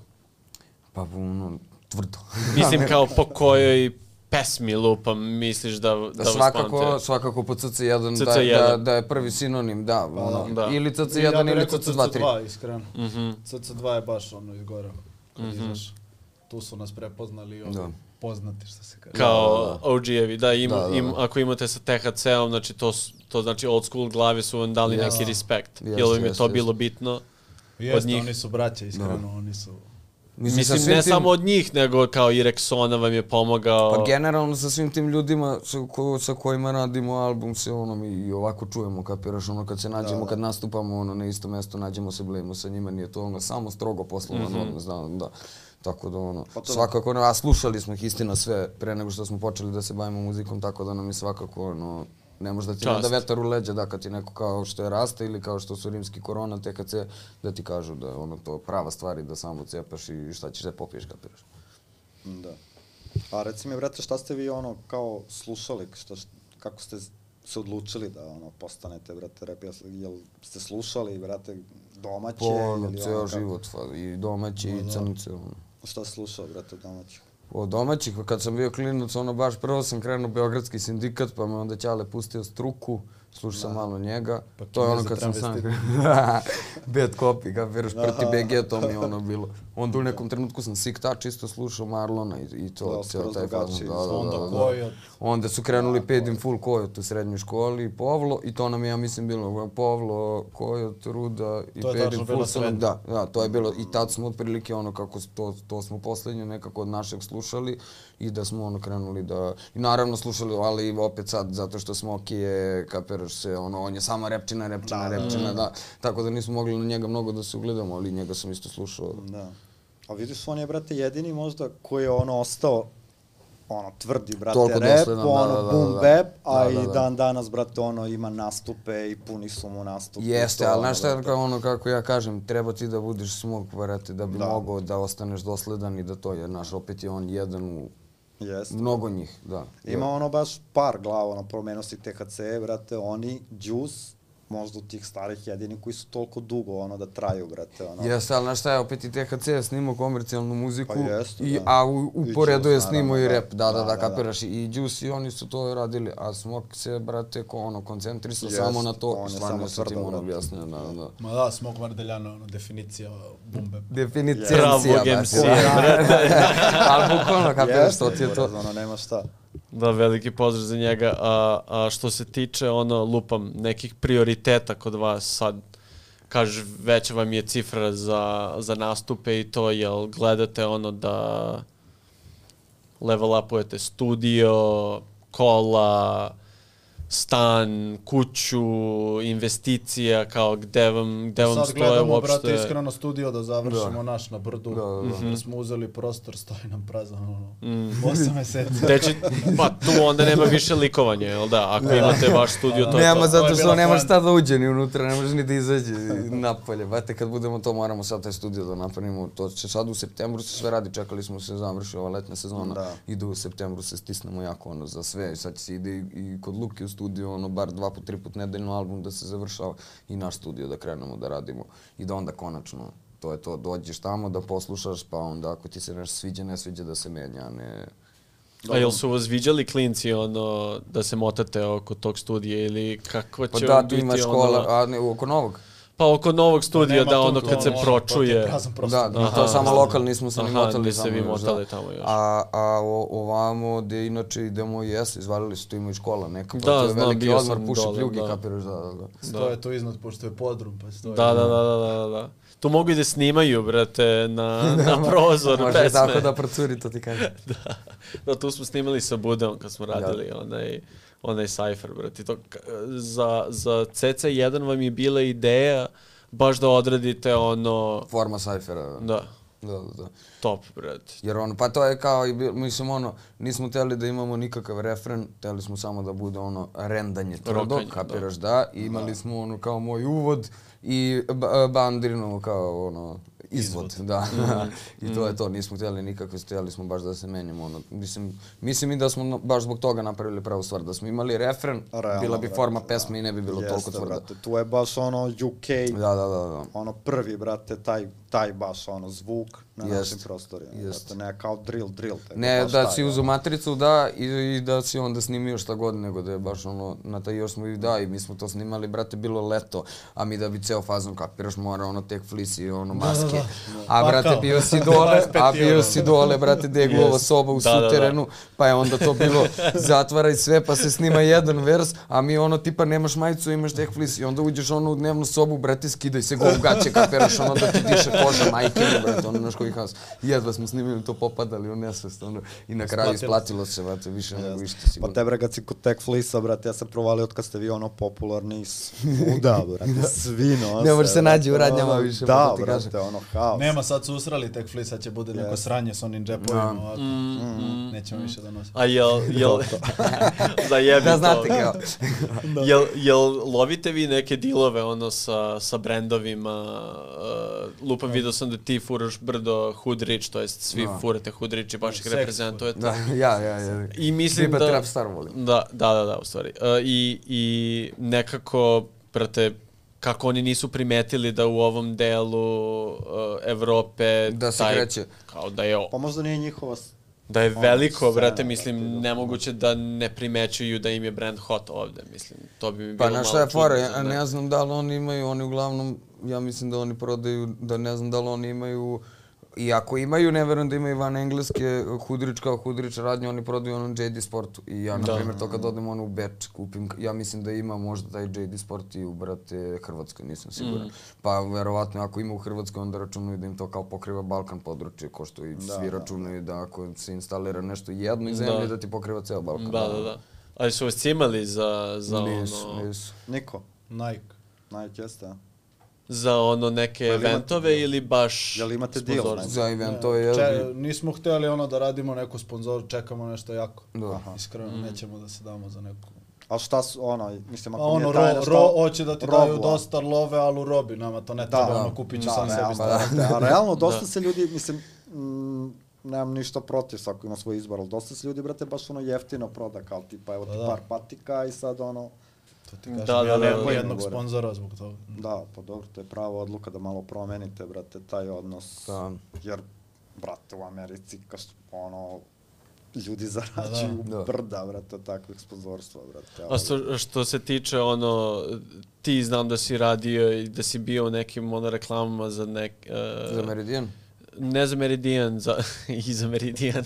S2: pa ono, tvrdo.
S3: Mislim kao po kojoj pesmi lupam misliš da, da,
S2: Da svakako,
S3: pamte?
S2: svakako po CC1, da,
S3: CC1.
S2: da, da je prvi sinonim, da, ono,
S3: da.
S2: ili
S1: ja
S2: CC1
S1: bih
S2: ili
S1: rekao
S2: CC2, 3.
S1: CC2, iskreno.
S3: Mhm.
S1: CC2 je baš ono izgorao. Kad izaš. Tu su nas prepoznali i
S2: Da.
S1: poznati što se kaže.
S3: Kao OG-evi, da, ima,
S2: Da, da, da.
S3: Im, ako imate sa THC-om, znači to, to znači old school glave su vam dali
S2: Jeste.
S3: neki respekt. Jel vam je to bilo bitno?
S1: Jeste,
S3: od njih.
S1: oni su braća, iskreno, oni su...
S3: Mislim,
S2: sa svim
S3: ne
S2: tim-
S3: samo od njih, nego kao i Rexona vam je pomogao.
S2: Pa generalno sa svim tim ljudima sa, ko, sa kojima radimo album se ono mi i ovako čujemo, kapiraš, ono kad se nađemo,
S4: Da, da.
S2: kad nastupamo ono na isto mesto, nađemo se, blejimo sa njima, nije to ono samo strogo poslovno, mm -hmm. znam, da. Tako da ono,
S4: Pa to-
S2: svakako, ono, a slušali smo ih istina sve pre nego što smo počeli da se bavimo muzikom, tako da nam je svakako ono, ne može da ti
S3: Čast.
S2: nada vetar u leđa, da kad ti neko kao što je Rasta ili kao što su rimski korona, TKC, da ti kažu da je ono to prava stvar i da samo cepaš i šta ćeš da popiješ, kapiraš.
S4: Da. A reci mi, brate, šta ste vi ono kao slušali, šta, kako ste se odlučili da ono postanete, brate, rap, jel, jel ste slušali, brate, domaće
S2: Po
S4: ili
S2: ceo
S4: ono, kako-
S2: život, fa, i domaći i crnice, ono.
S4: Šta slušao, brate, domaće?
S2: Od domaćih, pa kad sam bio klinac, ono baš prvo sam krenuo Beogradski sindikat, pa me onda Ćale pustio struku, slušao sam malo njega.
S1: Pa
S2: to je ono kad sam sam... Bad copy, kapiraš, proti BG, to mi je ono bilo. Onda u nekom trenutku sam Sick Touch isto slušao Marlona i, i
S4: Da,
S2: to, ceo
S4: skroz
S2: taj fazon. Da, da, da,
S1: Onda
S2: da, da. Onda su krenuli Paid in Full Kojot u srednjoj školi, Povlo, i to nam je, ja mislim, bilo Povlo, Kojot, Ruda i
S1: To je
S2: Paid
S1: tačno
S2: in
S1: bila
S2: Full. nam-
S1: srednja.
S2: Da, da, to je bilo, i tad smo otprilike ono kako to, to smo poslednje nekako od našeg slušali i da smo ono krenuli da, i naravno slušali, ali opet sad zato što Smoki je, kapiraš se, ono, on je sama repčina, repčina,
S4: Da, da,
S2: repčina, da, tako da nismo mogli na njega mnogo da se ugledamo, ali njega sam isto slušao.
S4: Da. A vidiš, on je, brate, jedini možda koji je ono ostao ono, tvrdi, brate,
S2: Toliko
S4: rap,
S2: dosledan, da,
S4: ono,
S2: da, da,
S4: boom
S2: da.
S4: bap, a
S2: Da,
S4: i
S2: da, da.
S4: dan danas, brate, ono, ima nastupe i puni su mu nastupe.
S2: Jeste, ali znaš šta kao ono kako ja kažem, treba ti da budeš smog, brate, da bi
S4: Da.
S2: mogao da ostaneš dosledan i da to je, znaš, opet je on jedan u
S4: Jeste.
S2: mnogo njih, da.
S4: Ima ono baš par glava, ono, promenuo si THC, brate, oni, Juice, možda u tih starih jedini koji su toliko dugo, ono, da traju, brate, ono.
S2: Jeste, ali znaš šta je, opet i THC je snimao komercijalnu muziku,
S4: Pa jeste,
S2: i,
S4: da.
S2: a u, u
S4: I
S2: poredu je snimao i rap, da, da,
S4: da,
S2: da,
S4: da, da.
S2: kapiraš, i Juice i oni su to radili, a Smok se, brate, ko, ono, koncentrisao samo na to,
S4: on
S2: stvarno
S4: samo
S2: se tim ono
S4: brate.
S2: objasnio, da, da.
S1: Ma da, Smok Mardeljana, ono, definicija bumbe.
S2: Definicija MC-a, da. Ali bukvalno, kapiraš, to ti je to.
S4: Ono, nema šta.
S3: Da, veliki pozdrav za njega. A, a što se tiče, ono, lupam, nekih prioriteta kod vas sad, kažeš, veća vam je cifra za, za nastupe i to, jel gledate ono da level upujete studio, kola, stan, kuću, investicija, kao gde vam, gde vam
S1: Sad
S3: stoje
S1: gledamo,
S3: uopšte...
S1: brate, iskreno studio da završimo naš na brdu.
S2: Da, da, da.
S1: Jer smo uzeli prostor, stoji nam prazan, ono,
S3: Mm.
S1: 8 meseci.
S3: Će, pa tu onda nema više likovanja, jel da? Ako imate vaš studio, to je
S2: Nema,
S3: to.
S2: zato
S1: To je
S2: što nema šta da uđe ni unutra, ne može ni da izađe napolje. Bate, kad budemo to, moramo sad taj studio da napravimo. To će sad u septembru se sve radi, čekali smo se završi ova letnja sezona.
S4: Da.
S2: Ide u septembru se stisnemo jako ono za sve. Sad će se ide i, i kod Luki u studio, ono bar dva put, tri put nedeljno album da se završava i naš studio da krenemo da radimo. I da onda konačno to je to, dođeš tamo da poslušaš, pa onda ako ti se nešto sviđa, ne sviđa da se menja, ne...
S3: A jel su vas viđali klinci ono da se motate oko tog studija ili kako
S2: Pa
S3: će
S2: da, tu
S3: biti
S2: ima škola,
S3: ono...
S2: a ne, oko novog.
S3: Pa oko novog studija
S1: Nema
S3: da ono
S1: to,
S3: kad se
S1: to
S3: pročuje.
S2: Da, da,
S3: Aha,
S2: to samo
S3: aha.
S2: lokal, nismo se ni
S3: Aha,
S2: motali
S3: niste
S2: tamo
S3: vi
S2: još,
S3: motali
S2: da.
S3: tamo još.
S2: A, a o, ovamo gde inače idemo, jesu, izvalili su tu ima i škola neka, pa
S3: Da,
S2: to je
S3: znam,
S2: veliki odmor,
S3: dole,
S2: pljugi,
S3: da.
S2: kapiraš, da, da, da.
S1: Stoje tu iznad, pošto je podrum, pa stoje.
S3: Da, da, da, da, da, da. Tu mogu i da snimaju, brate, na, na prozor
S2: Može
S3: pesme.
S2: tako da procuri, to ti kažem.
S3: da. da, tu smo snimali sa Budom kad smo radili onaj, onaj Cypher, brate. To, za, za CC1 vam je bila ideja baš da odradite ono...
S2: Forma sajfera, da.
S3: Da,
S2: Da, da, da.
S3: top, brate.
S2: Jer ono, pa to je kao, i mislim ono, nismo teli da imamo nikakav refren, teli smo samo da bude ono rendanje tvrdo, kapiraš da. I imali smo ono kao moj uvod i ba- bandrinu kao ono, izvod, da. I to je to, nismo htjeli nikakve, htjeli smo baš da se menjamo, ono, mislim, mislim i da smo baš zbog toga napravili pravu stvar, da smo imali refren,
S4: Realno,
S2: bila bi
S4: brate,
S2: forma
S4: da.
S2: pesme i ne bi bilo toliko
S4: Jeste,
S2: tvrda.
S4: brate, tu je baš ono UK,
S2: Da, da, da, da.
S4: ono prvi, brate, taj, taj baš ono zvuk, na
S2: Jest,
S4: našim prostorima.
S2: jest.
S4: Brate, ne kao drill, drill. Tako,
S2: Ne, da
S4: taj,
S2: si
S4: ono.
S2: uzu matricu, da, i, i da si onda snimio šta god, nego da je baš ono, na taj još smo i da, i mi smo to snimali, brate, bilo leto, a mi da bi ceo fazon, kapiraš, mora ono tek flisi, ono maske. A,
S1: Pa
S2: brate,
S1: kao,
S2: bio si dole,
S1: 25
S2: a bio si dole, brate, gde je glova soba u
S3: Da, da, da.
S2: suterenu, pa je onda to bilo zatvaraj sve, pa se snima jedan vers, a mi ono tipa nemaš majicu, imaš tek flis i onda uđeš ono u dnevnu sobu, brate, skidaj se go u gaće, kapiraš ono da ti diše koža, majke brate, ono naš koji has. Jedva smo snimili to popadali u nesvest, ono, i na kraju
S1: Isplatilo
S2: se, brate, više nego išta
S4: Pa
S2: sigurno.
S4: te bre, kad si kod Tech Flisa, brate, ja sam provalio od kad ste vi ono popularni svuda, brate, svi nose.
S2: Ne može se nađi u radnjama više,
S4: Da,
S2: mogu ti
S4: brate,
S2: kažem.
S4: ono, haos.
S1: Nema, sad su usrali tek fli, sad će bude neko
S4: Yes.
S1: sranje s onim džepovima,
S2: Da.
S1: ovako.
S3: Mm,
S1: Nećemo više da nosimo.
S3: A jel, jel, zajebi
S2: Da
S3: to.
S2: znate kao.
S3: Jel, jel lovite vi neke dilove ono sa, sa brendovima? Uh, lupam, vidio sam da ti furaš brdo Hoodrich, to jest svi
S2: Da.
S3: furate Hoodrich i baš ih reprezentujete.
S2: Da, ja, ja, ja.
S3: I mislim
S2: Biba
S3: da...
S2: Trap Star volim.
S3: Da, da, da, da, u stvari. Uh, i, I nekako, prate, kako oni nisu primetili da u ovom delu uh, Evrope
S2: Da se
S3: taj,
S2: kreće.
S3: kao da je
S4: Pa možda nije njihova...
S3: da je
S4: ono,
S3: veliko,
S4: scena,
S3: brate, mislim,
S4: brate, da.
S3: nemoguće da ne primećuju da im je brand hot ovde, mislim, to bi mi bilo
S2: Pa na šta
S3: malo
S2: je fora,
S3: čudno,
S2: ja ne znam da li oni imaju, oni uglavnom, ja mislim da oni prodaju, da ne znam da li oni imaju, i ako imaju, ne verujem da imaju van engleske, Hudrić kao Hudrić radnje, oni prodaju ono JD Sportu. I ja, na
S3: Da.
S2: primjer, to kad odem ono u Beč, kupim, ja mislim da ima možda taj JD Sport i u, brate, Hrvatskoj, nisam siguran.
S3: Mm.
S2: Pa verovatno ako ima u Hrvatskoj, onda računaju da im to kao pokriva Balkan područje, ko što i
S4: Da,
S2: svi
S4: da,
S2: računaju da ako se instalira nešto jedno iz zemlje,
S3: Da.
S2: da. ti pokriva ceo Balkan.
S3: Da, da, da. Ali su vas cimali za, za
S2: Nisu,
S3: ono...
S2: nisu.
S4: Niko.
S1: Nike.
S4: Nike jeste?
S3: Za ono neke
S4: jel imate
S3: eventove
S4: deal?
S3: ili baš...
S4: Jel imate deal?
S2: Za event, to je...
S1: Če, nismo hteli ono da radimo neku sponzor, čekamo nešto jako.
S2: Da.
S4: Aha.
S1: Iskreno, nećemo da se damo za neku.
S4: A šta su, ono, mislim,
S1: A
S4: ako
S1: ono,
S4: nije
S1: ro,
S4: tajna, šta...
S1: ro, hoće da ti daju
S4: robu, a?
S1: dosta love, ali u robi, nama to ne
S4: Da,
S1: treba,
S4: da.
S1: ono, kupit ću
S4: Da,
S1: sam sebi
S4: realno,
S1: stvar.
S4: brate, A realno, dosta
S3: Da.
S4: se ljudi, mislim, mm, nemam ništa protiv svako ima svoj izbor, ali dosta se ljudi, brate, baš ono jeftino proda, kao tipa, evo ti
S1: Da, da.
S4: par patika i sad ono,
S1: To ti kažem,
S3: Da, da,
S1: ja
S3: da,
S1: nemam
S3: da.
S1: jednog
S4: Gore.
S1: sponzora zbog toga.
S4: da, pa dobro, to je prava odluka da malo promenite, brate, taj odnos,
S2: Da.
S4: jer, brate, u Americi, kaš, ono, ljudi zarađuju
S2: Da.
S4: brda, brate, od takvih sponzorstva, brate.
S3: A što, što se tiče ono, ti znam da si radio i da si bio u nekim ono reklamama za nek... Uh,
S2: Za Meridian?
S3: Ne za Meridian, za, i za Meridian.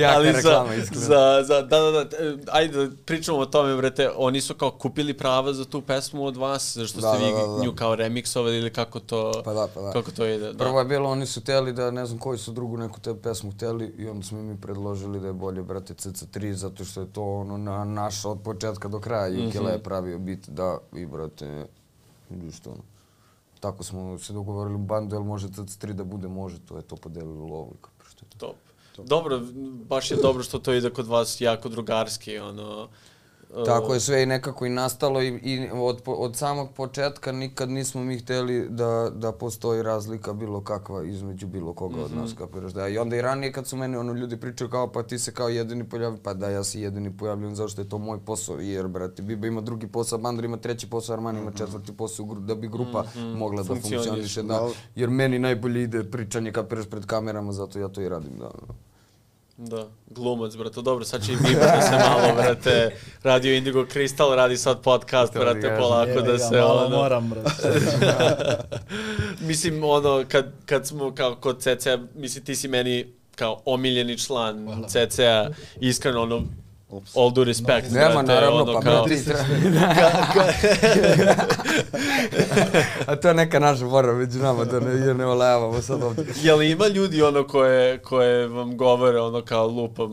S2: Jaka
S3: Ali za, za, za, da, da, da, e, ajde da pričamo o tome, brate, oni su kao kupili prava za tu pesmu od vas, zašto
S2: Da,
S3: ste vi
S2: da, da, da.
S3: nju kao remiksovali ili kako to,
S2: Pa da, pa da.
S3: kako to ide. Da.
S2: Prvo je bilo, oni su hteli da, ne znam koji su drugu neku te pesmu hteli i onda smo mi predložili da je bolje, brate, CC3, zato što je to ono na naš od početka do kraja. Jukela je pravio bit, da, i brate, isto ono. Tako smo se dogovorili u bandu, jel može CC3 da bude, može, to je to podelili lovu i kao što je to.
S3: Top. Dobro, baš je dobro što to ide kod vas jako drugarski, ono...
S2: Tako je sve i nekako i nastalo i, i od, od samog početka nikad nismo mi hteli da, da postoji razlika bilo kakva između bilo koga od nas, kapiraš da. I onda i ranije kad su meni ono ljudi pričaju kao pa ti se kao jedini pojavljuju, pa da ja se jedini pojavljujem zašto je to moj posao, jer brate Biba ima drugi posao, Bandar ima treći posao, Arman ima četvrti posao, da bi grupa mogla da
S3: Funkcioniše.
S2: da.
S4: Dobro.
S2: Jer meni najbolje ide pričanje kapiraš pred kamerama, zato ja to i radim, da.
S3: Da, glumac, brate, dobro, sad će i Biba da se malo, brate, radio Indigo Crystal, radi sad podcast,
S2: To
S3: brate, polako da se,
S1: malo
S3: ono...
S1: moram, brate.
S3: Mislim, ono, kad, kad smo kao kod CC-a, mislim, ti si meni kao omiljeni član CC-a, iskreno, ono,
S4: Ups.
S3: all due respect,
S2: Nema,
S3: brate,
S2: naravno,
S3: ono,
S2: pa
S3: kao,
S2: treba. A to je neka naša fora među nama, da ne, jer ne olajavamo sad ovdje.
S3: Jel ima ljudi ono koje, koje vam govore ono kao lupam,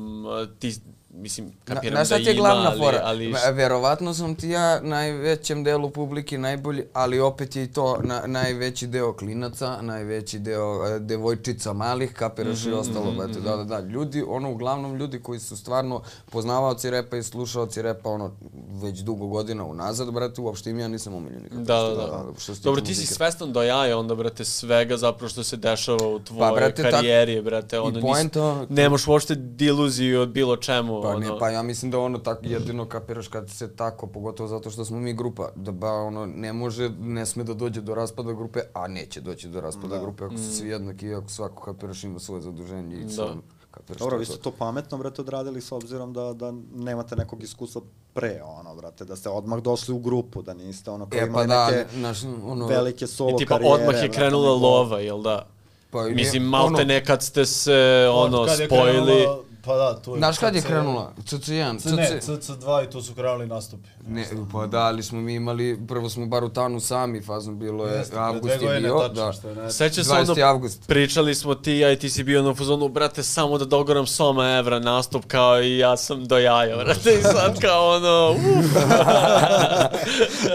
S3: ti, mislim, kapiram
S2: Na,
S3: da
S2: ti je
S3: ima,
S2: glavna
S3: ali,
S2: fora?
S3: ali
S2: Verovatno sam ti ja najvećem delu publike najbolji, ali opet je i to na, najveći deo klinaca, najveći deo e, devojčica malih, kapiraš i ostalo, brate, da, da, da. Ljudi, ono, uglavnom ljudi koji su stvarno poznavaoci repa i slušaoci repa, ono, već dugo godina unazad, brate, uopšte im ja nisam omiljeni. kapiraš,
S3: Da, da, da.
S2: što se tiče
S3: Dobro, ti si svestan do jaja onda, brate, svega zapravo što se dešava u tvojoj
S2: Pa, brate, tak-
S3: karijeri, brate, ono,
S2: I poenta...
S3: nemaš uopšte diluziju od bilo čemu, ono...
S2: Pa ne, pa ja mislim da ono tako jedino kapiraš kad se tako, pogotovo zato što smo mi grupa, da ba ono ne može, ne sme da dođe do raspada grupe, a neće doći do raspada
S4: Da.
S2: grupe ako su svi jednaki i ako svako kapiraš ima svoje zaduženje i
S3: Da.
S2: da. Kapiraš
S4: Dobro,
S2: to
S4: vi ste to pametno, brate, odradili s obzirom da, da nemate nekog iskustva pre, ono, brate, da ste odmah došli u grupu, da niste, ono, kao
S2: E pa
S4: imali
S2: da,
S4: neke
S2: naš, ono,
S4: velike solo
S3: I tipa
S4: karijere.
S3: odmah je
S4: brate,
S3: krenula
S4: nego-
S3: lova, jel da?
S2: pa
S3: Mislim, malte
S2: ono,
S3: nekad ste se, ono, spojili.
S1: krenula- Pa da, tu je.
S2: Znaš kad je
S1: CC
S2: krenula? CC1,
S1: C, ne,
S2: CC...
S1: CC2 i tu su krenuli nastupi.
S2: Ne, pa da, ali smo mi imali, prvo smo bar u Tanu sami, fazno bilo je,
S1: Jeste,
S2: avgust je bio,
S1: tačno,
S2: da.
S1: što je najbolje.
S3: Seća se ono,
S2: 20. avgust.
S3: pričali smo ti, ja i ti si bio na fazonu, brate, samo da dogoram Soma Evra nastup kao i ja sam do jaja, brate, i sad kao ono,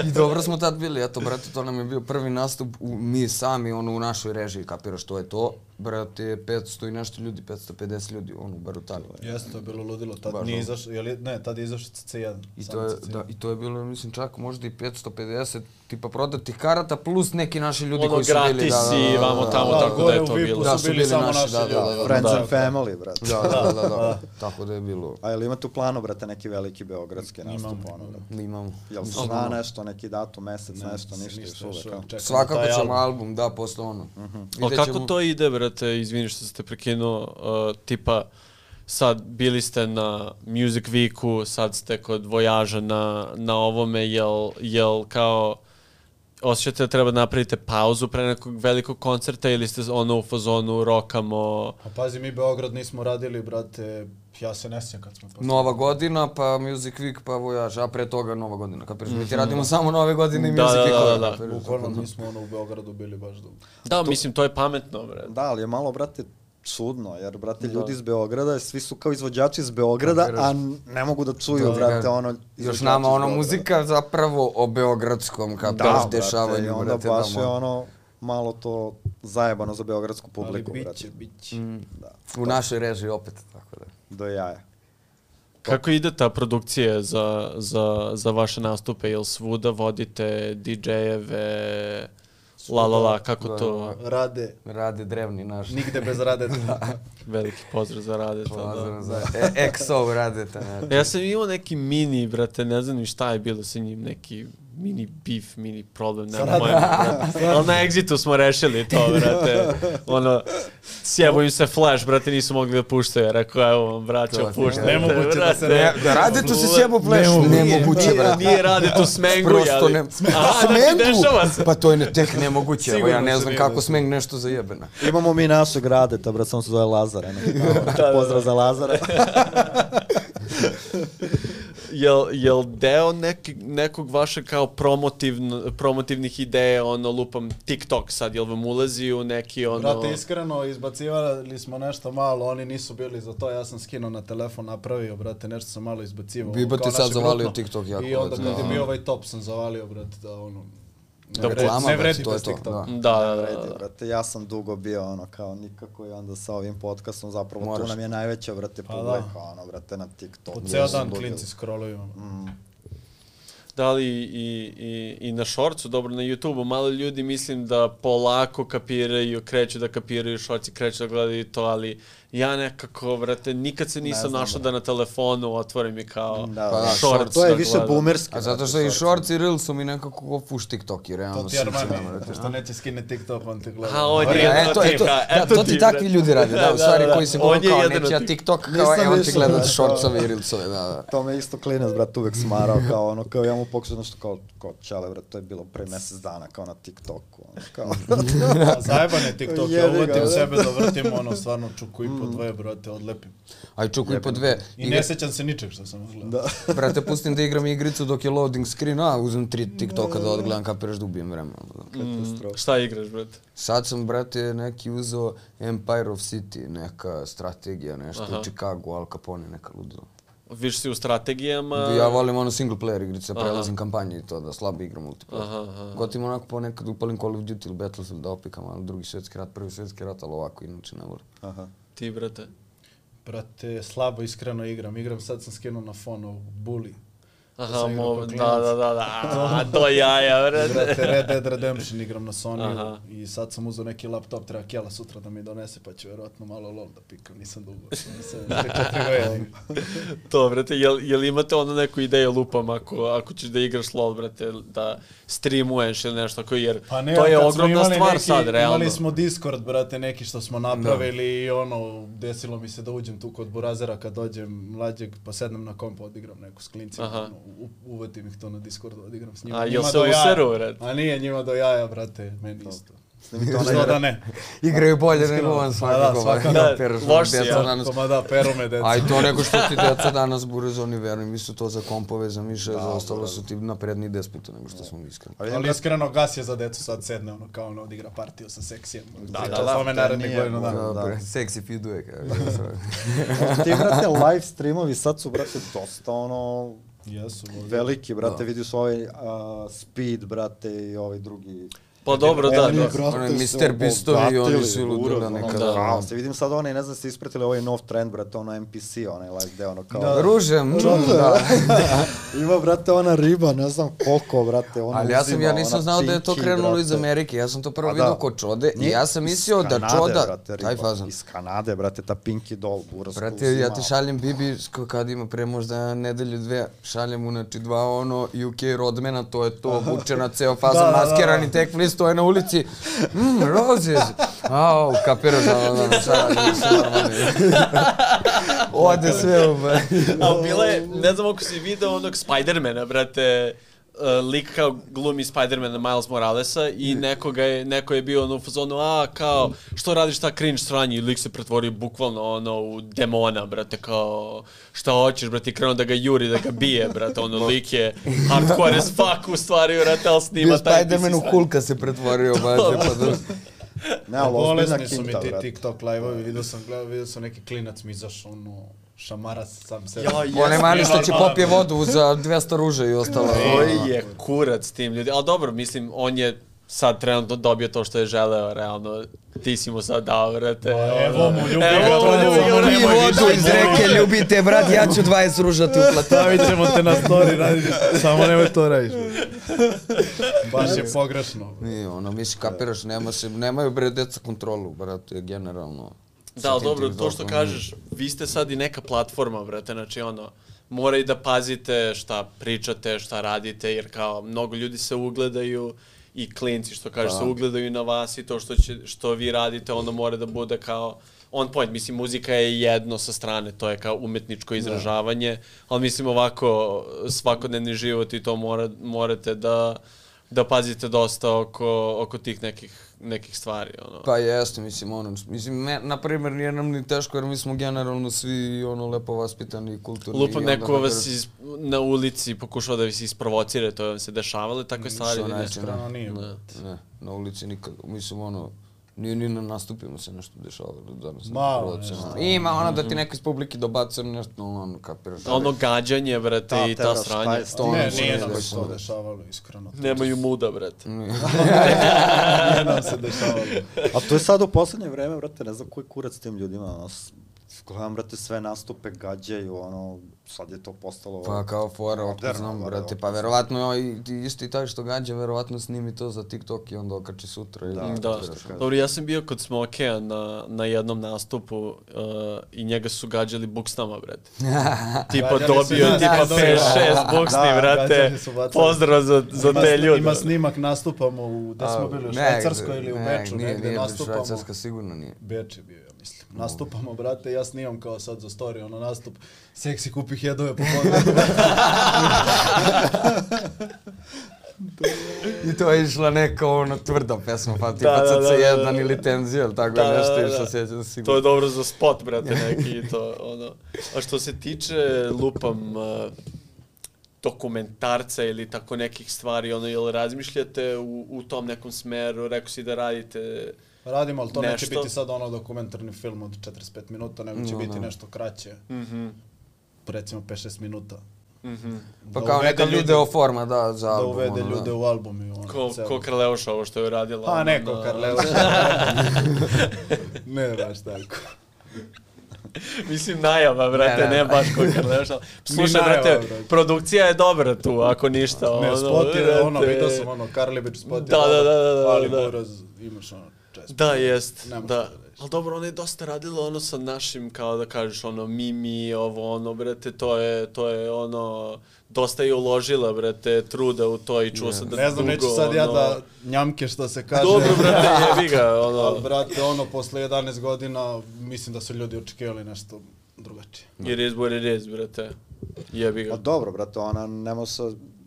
S2: I dobro smo tad bili, eto, brate, to nam je bio prvi nastup, u, mi sami, ono, u našoj režiji, kapiraš, to je to. Brate, 500 i nešto ljudi, 550 ljudi, ono, bar u Tanu.
S1: Jeste, to je bilo ludilo. Tad
S2: Baš
S1: nije
S2: ono.
S1: izašao, je li, ne, tad je izašao CC1.
S2: I to, je,
S1: CC1.
S2: da, I to je bilo, mislim, čak možda i 550 tipa prodatih karata, plus neki naši ljudi
S3: ono
S2: koji su bili,
S3: gratis
S2: da, da, da,
S3: i vamo tamo,
S1: Da,
S3: tako da je to bilo.
S2: Da,
S1: su bili
S2: bili
S1: samo
S2: naši,
S1: naši
S2: da, da, da,
S4: Friends
S3: Da.
S4: and family, brate.
S2: Da, da, da, da, da. Tako da je bilo.
S4: A jel imate u planu, brate, neki veliki beogradski nastup,
S1: Imamo,
S4: ono,
S2: imamo.
S4: Jel se zna
S2: ono,
S4: nešto, neki datum, mesec, nešto, ništa, još uvek,
S2: Svakako ćemo
S1: album.
S2: da, posle ono.
S3: Ali
S2: Vidjet
S3: kako to ide, brate, izvini što ste prekinuo, uh, tipa, sad bili ste na Music Weeku, sad ste kod Vojaža na, na ovome, jel, jel kao, osjećate da treba da napravite pauzu pre nekog velikog koncerta ili ste ono u fazonu rokamo,
S1: Pa pazi, mi Beograd nismo radili, brate, ja se ne sjećam kad smo poslali.
S2: Nova godina, pa Music Week, pa Vojaž, a pre toga Nova godina. Kapiraš, mi ti radimo samo Nove godine i
S3: Da,
S2: Music
S3: da,
S2: Week.
S3: da, da.
S1: Bukvalno
S2: tako da.
S1: nismo ono u Beogradu bili baš dugo.
S3: Da, mislim, to je pametno, bre.
S4: Da, ali je malo, brate, čudno, jer, brate, ljudi iz Beograda, svi su kao izvođači iz Beograda, a ne mogu da čuju,
S2: Da,
S4: brate,
S2: da.
S4: ono,
S2: Još nama ono muzika zapravo o beogradskom, kapiraš,
S4: da, brate,
S2: dešavanju,
S4: onda
S2: brate,
S4: baš
S2: da,
S4: je ono, malo to zajebano za beogradsku publiku,
S1: Ali
S4: brate.
S1: biće, biće.
S2: Mm.
S4: Da,
S2: U našoj režiji opet, tako da.
S4: do jaja.
S3: Kako ide ta produkcija za, za, za vaše nastupe? Jel svuda vodite DJ-eve, la la la, kako
S2: Da,
S3: to?
S1: Rade,
S2: Rade drevni naš.
S1: nigde bez rade.
S3: Veliki pozdrav za rade to,
S2: Pozdrav
S3: da.
S2: za e, XO radete. Ne.
S3: Ja sam imao neki mini, brate, ne znam ni šta je bilo sa njim, neki mini beef, mini problem, nema
S1: Sad-
S3: pojma, brate. Ali na Exitu smo rešili to, brate. Ono, sjebo im se flash, brate, nisu mogli da puštaju. Ja rekao, evo vam, braćo, puštajte.
S1: nemoguće da se.
S2: Ne, da rade tu se sjebo pleš,
S1: Nemoguće.
S2: brate.
S3: nije rade tu smengu,
S2: Prosto ne...
S3: Aha, znači, se.
S2: Pa to je ne, tek nemoguće, evo ja ne znam kako smeng nešto zajebena.
S4: Imamo mi našeg radeta, brate, samo se zove Lazar, eno. Pozdrav za Lazara.
S3: Jel, jel deo neki, nekog vaše kao promotivn, promotivnih ideja, ono, lupam TikTok sad, jel vam ulazi u neki, ono...
S1: Brate, iskreno, izbacivali smo nešto malo, oni nisu bili za to, ja sam skinuo na telefon, napravio, brate, nešto sam malo izbacivao. Kao
S2: ti sad zavalio. TikTok jako,
S1: I onda kad je
S2: da.
S1: bio ovaj top sam zavalio, brate, da ono...
S3: Da,
S2: reklama,
S1: ne vredi
S2: to je
S1: bez
S2: to,
S1: TikToka.
S2: da.
S3: Da, da, da,
S4: Vredi,
S3: da.
S4: brate, ja sam dugo bio ono kao nikako i onda sa ovim podcastom zapravo
S2: Moraš.
S4: tu nam je najveća, brate,
S1: Pa
S4: publika,
S1: da.
S4: ono, brate, na TikToku.
S1: Po ceo dan klinci scrolluju.
S4: Mm.
S3: Da li i, i, i na šorcu, dobro na YouTube-u, malo ljudi mislim da polako kapiraju, kreću da kapiraju šorci, kreću da gledaju to, ali ja nekako, vrate, nikad se nisam našao da na telefonu otvorim i kao
S4: Da,
S2: Pa da,
S3: šorc
S4: To je
S3: da
S4: više
S3: gledam.
S4: boomerski.
S2: A zato što i shorts i reels su mi nekako ko fuš TikTok i realno
S1: To ti Armani,
S2: brate,
S1: što neće skine TikTok, on te gleda.
S3: A, on je
S1: Vari-
S2: Ja,
S3: jedno
S2: eto,
S3: ti,
S2: eto,
S3: ha,
S2: da,
S3: eto
S2: to
S3: ti,
S2: takvi
S3: brate.
S2: ljudi rade, da, u
S3: Da,
S2: stvari
S3: da, da.
S2: koji se
S3: On je
S2: kao
S3: jedan
S2: neće ja
S3: od tih.
S2: TikTok, kao evo ti
S4: više,
S2: gledat
S4: da,
S2: shortsove i reelsove, da, da.
S4: To me isto klinac, brat, uvek smarao, kao ono, kao ja mu pokušao nešto kao, kao čale, brat, to je bilo pre mesec dana, kao na TikToku, ono, kao,
S1: A Zajeban je TikTok, ja uvatim
S4: da.
S1: sebe da vrtim ono, stvarno čuku i po dvoje, brate, odlepim.
S2: Aj čuku i po dve.
S1: I ne sećam se ničeg što sam gledao.
S4: da.
S2: Brate, pustim da igram igricu dok je loading screen, a uzmem tri TikToka da odgledam kapiraš da ubijem vremena.
S3: Mm, šta igraš, brate?
S2: Sad sam, brate, neki uzeo Empire of City, neka strategija, nešto,
S3: Aha.
S2: u Chicago, Al Capone, neka ludilo.
S3: Više si u strategijama...
S2: Ja volim ono single player igrice,
S3: Aha.
S2: prelazim kampanje i to, da slabo igram multiplayer.
S3: Aha, aha.
S2: Gotim onako ponekad upalim Call of Duty ili Battlefield da opikam, ali drugi svjetski rat, prvi svjetski rat, ali ovako inače ne volim.
S4: Aha.
S3: Ti, brate.
S1: Brate, slabo iskreno igram. Igram sad sam skinuo na fon ovog Bully.
S3: Aha, mo, da, da, da, da, a, to jaja, brate.
S1: Brate, Red Dead Redemption igram na Sony
S3: Aha.
S1: i sad sam uzeo neki laptop, treba Kjela sutra da mi donese, pa ću vjerojatno malo lol da pikam, nisam dugo. Nisam 3-4 godine.
S3: To, brate, jel, jel imate ono neku ideju lupam ako, ako ćeš da igraš LOL, brate, da streamuješ ili nešto tako, jer
S1: Pa ne,
S3: to je ogromna stvar
S1: neki,
S3: sad, realno.
S1: Imali smo Discord, brate, neki što smo napravili i ono, desilo mi se da uđem tu kod Burazera kad dođem mlađeg, pa sednem na kompu, odigram neku s klincima,
S3: Aha.
S1: ono, u- uvetim ih to na Discordu, odigram s njima.
S3: A, jel se useru, brate?
S1: A nije njima do jaja, brate, meni isto.
S4: Snimite onaj
S1: Što da ne?
S2: Igraju bolje nego on svakako.
S1: da, svakako.
S2: Da,
S3: Da,
S2: peraš,
S3: loš si, ja.
S2: danas.
S1: Koma da, peru me deca.
S2: A i to nego što ti deca danas burazoni, verujem, mi su to za kompove, za miše,
S4: Da,
S2: za ostalo su ti napredni 10 puta nego što smo mi iskreni.
S4: Ali,
S1: Ali iskreno, Gas je za decu sad sedne, ono, kao ono, odigra partiju sa seksijem.
S4: Da, da, da,
S1: tome
S4: to
S1: dana.
S4: moguće.
S2: Da,
S4: da.
S2: seksi fiduje,
S4: ti, brate, live streamovi sad su, brate, dosta, ono,
S1: Jesu,
S4: veliki, brate, vidio su ovaj uh, Speed, brate, i ovaj drugi.
S3: Pa dobro, da,
S4: Oni,
S3: da.
S4: brate, se
S2: Mr. Beastovi i oni su da
S4: ono,
S2: nekada,
S4: Da,
S2: ono.
S4: se vidim sad onaj, ne znam, ste ispratili ovaj nov trend, brate, ono NPC, onaj live deo, ono kao...
S1: Da.
S2: Ruže, mm,
S4: Ruže,
S2: da.
S4: Ima, brate, ona riba, ne znam koliko, brate, ona
S2: Ali ja sam, ja nisam znao da je to krenulo iz. Amerike. Ja sam to prvo vidio
S4: da.
S2: kod Čode i ja sam mislio da Čoda, taj fazan.
S4: Iz Kanade, brate, ta Pinky Doll, buraska
S2: Brate, ja ti šaljem Bibi kad ima pre možda nedelju dve, šaljem mu znači dva ono UK rodmena, to je to, vuče na ceo fazan,
S1: Da, da, da,
S2: maskirani
S1: da.
S2: tek list, stoje na ulici, mm, roses, au, kapiraš, da, da, da, nisam normalni. Ode sve u...
S3: A bila je, ne znam ako si video onog Spidermana, brate, uh, lik kao glumi Spidermana Miles Moralesa i nekoga je, neko je bio ono u fazonu, a kao, što radiš ta cringe sranje? I lik se pretvorio bukvalno ono u demona, brate, kao, šta hoćeš, brate, i krenuo da ga juri, da ga bije, brate, ono lik je hardcore as fuck u stvari, brate, ali snima
S2: Bio
S3: taj
S2: Spider-Man u
S3: NPC
S2: Hulka se pretvorio, baže, pa da...
S4: Ne, ali ozbiljna
S1: Bolesni su mi
S4: kinta,
S1: ti
S4: brate.
S1: TikTok live-ovi, vidio sam, gledao, vidio sam neki klinac mi izašao, ono, šamara se sam sebe.
S3: Ja,
S2: Onaj mali što će popije vodu za 200 ruže i ostalo.
S3: Koji je kurac tim ljudi. Ali dobro, mislim, on je sad trenutno dobio to što je želeo, realno. Ti si mu sad dao, brate.
S1: Evo mu, ljubi
S3: Evo mu, ljubi ga,
S2: vodu iz reke, ljubite, brat, ja ću 20 ruža ti uplatiti.
S1: Stavit ćemo te na story, radi, samo nemoj to radiš. Baš je pogrešno.
S2: Nije, ono, misli, kapiraš, nema se, nemaju bre deca kontrolu, brate, generalno.
S3: Da, dobro, to što kažeš, vi ste sad i neka platforma, brate, znači ono, mora i da pazite šta pričate, šta radite, jer kao mnogo ljudi se ugledaju i klinci, što kažeš,
S2: Da.
S3: se ugledaju na vas i to što, će, što vi radite, ono mora da bude kao on point, mislim, muzika je jedno sa strane, to je kao umetničko izražavanje, ali mislim ovako, svakodnevni život i to mora, morate da, da pazite dosta oko, oko tih nekih, nekih stvari, ono.
S2: Pa jeste, mislim, ono, mislim, ne, na primjer, nije nam ni teško, jer mi smo generalno svi, ono, lepo vaspitani i kulturni.
S3: Lupam
S2: i onda
S3: neko vas iz, na ulici pokušao da vas isprovocira, to vam se dešavalo, takve stvari.
S2: Što
S3: ne?
S2: neće,
S1: nije.
S3: Ne.
S2: Ne, na ulici nikad, mislim, ono, Nije ni na nastupima se nešto dešavalo danas.
S1: Malo
S2: nešto. Ima ono da ti neko iz publike dobacuje nešto, ono, kapiraš.
S3: Ono gađanje, brate,
S4: Da,
S3: i ta
S4: teraš,
S3: sranja.
S4: taj-
S2: To
S1: Ne, nije
S2: ne
S1: nam se to dešavalo, iskreno.
S3: Nemaju muda, brate.
S1: Nije nam se dešavalo.
S4: A to je sad u poslednje vreme, brate, ne znam koji kurac tim ljudima, ono, gledam, brate, sve nastupe gađaju, ono, sad je to postalo...
S2: Pa kao fora, otko znam, brate, pa verovatno i ti isti taj što gađa, verovatno snimi to za TikTok i onda okači sutra. ili
S4: Da,
S2: nešto,
S3: Da,
S4: što kažem.
S3: dobro, ja sam bio kod Smokea na, na jednom nastupu uh, i njega su gađali buksnama, brate. tipa
S1: Gađali su
S3: dobio,
S1: nas,
S3: tipa
S1: da,
S3: 5-6
S1: da,
S3: buksni,
S1: da,
S3: brate. Pozdrav za, za
S1: Ima
S3: te ljude.
S1: Ima snimak, nastupamo u, gde smo bili, u Švajcarskoj ili u Beču, negde nastupamo.
S2: Švajcarska sigurno nije.
S1: Beč je bio, mislim. Nastupamo, brate, ja snimam kao sad za story, ono nastup, seksi kupi hedove po.
S2: I to je išla neka ono tvrda pesma, pa tipa
S3: Da, da,
S2: sad
S3: da,
S2: se
S3: da,
S2: jedan
S3: da.
S2: ili tenzija, ili tako
S3: Da,
S2: nešto
S3: da,
S2: išla,
S3: da.
S2: sjećam se
S3: To je
S2: sigurno.
S3: dobro za spot, brate, neki i to, ono. A što se tiče, lupam, uh, dokumentarca ili tako nekih stvari, ono, jel razmišljate u, u tom nekom smeru, rekao si da radite,
S1: Radimo, ali to neće
S3: Nešto.
S1: biti sad ono dokumentarni film od 45 minuta, nego će
S2: No,
S1: biti
S2: da.
S1: nešto kraće,
S3: mhm,
S1: recimo 5-6 minuta.
S3: mhm,
S2: Pa
S1: Da
S2: kao
S1: uvede
S2: neka
S1: ljude-
S2: video forma, da, za
S1: Da
S2: album.
S1: uvede
S2: ono,
S1: ljude
S2: da.
S1: u album i ono.
S3: ko,
S1: celo.
S3: ko Karleuša ovo što je uradila.
S1: Pa
S3: ono,
S1: neko
S3: na-
S1: Karleuša. ne baš tako.
S3: Mislim, najava, brate,
S2: Ne,
S3: ne,
S2: ne.
S3: baš ko Kardashian. Slušaj,
S1: najava,
S3: brate,
S1: brate.
S3: produkcija je dobra tu, ako ništa.
S1: Ne,
S3: ono,
S1: spot je, ono, vidio sam ono, Karlibić spot je
S3: Da, da, da, da, da,
S1: ali
S3: da.
S1: buraz, imaš ono, čest.
S3: Da, jest,
S1: Nema
S3: da.
S1: da.
S3: Ali dobro, ona je dosta radila ono sa našim, kao da kažeš, ono, Mimi, ovo, ono, brate, to je, to je, ono, dosta je uložila, brate, truda u to i čuo sam da
S1: Ne znam,
S3: dugo,
S1: neću sad ja
S3: ono-
S1: da njamke što se kaže.
S3: Dobro, brate, jebi ga, ono.
S1: Ali, brate, ono, posle 11 godina, mislim da su ljudi očekivali nešto drugačije.
S3: It is what it is, brate. Jebi
S4: Pa
S3: ga.
S4: dobro, brate, ona ne može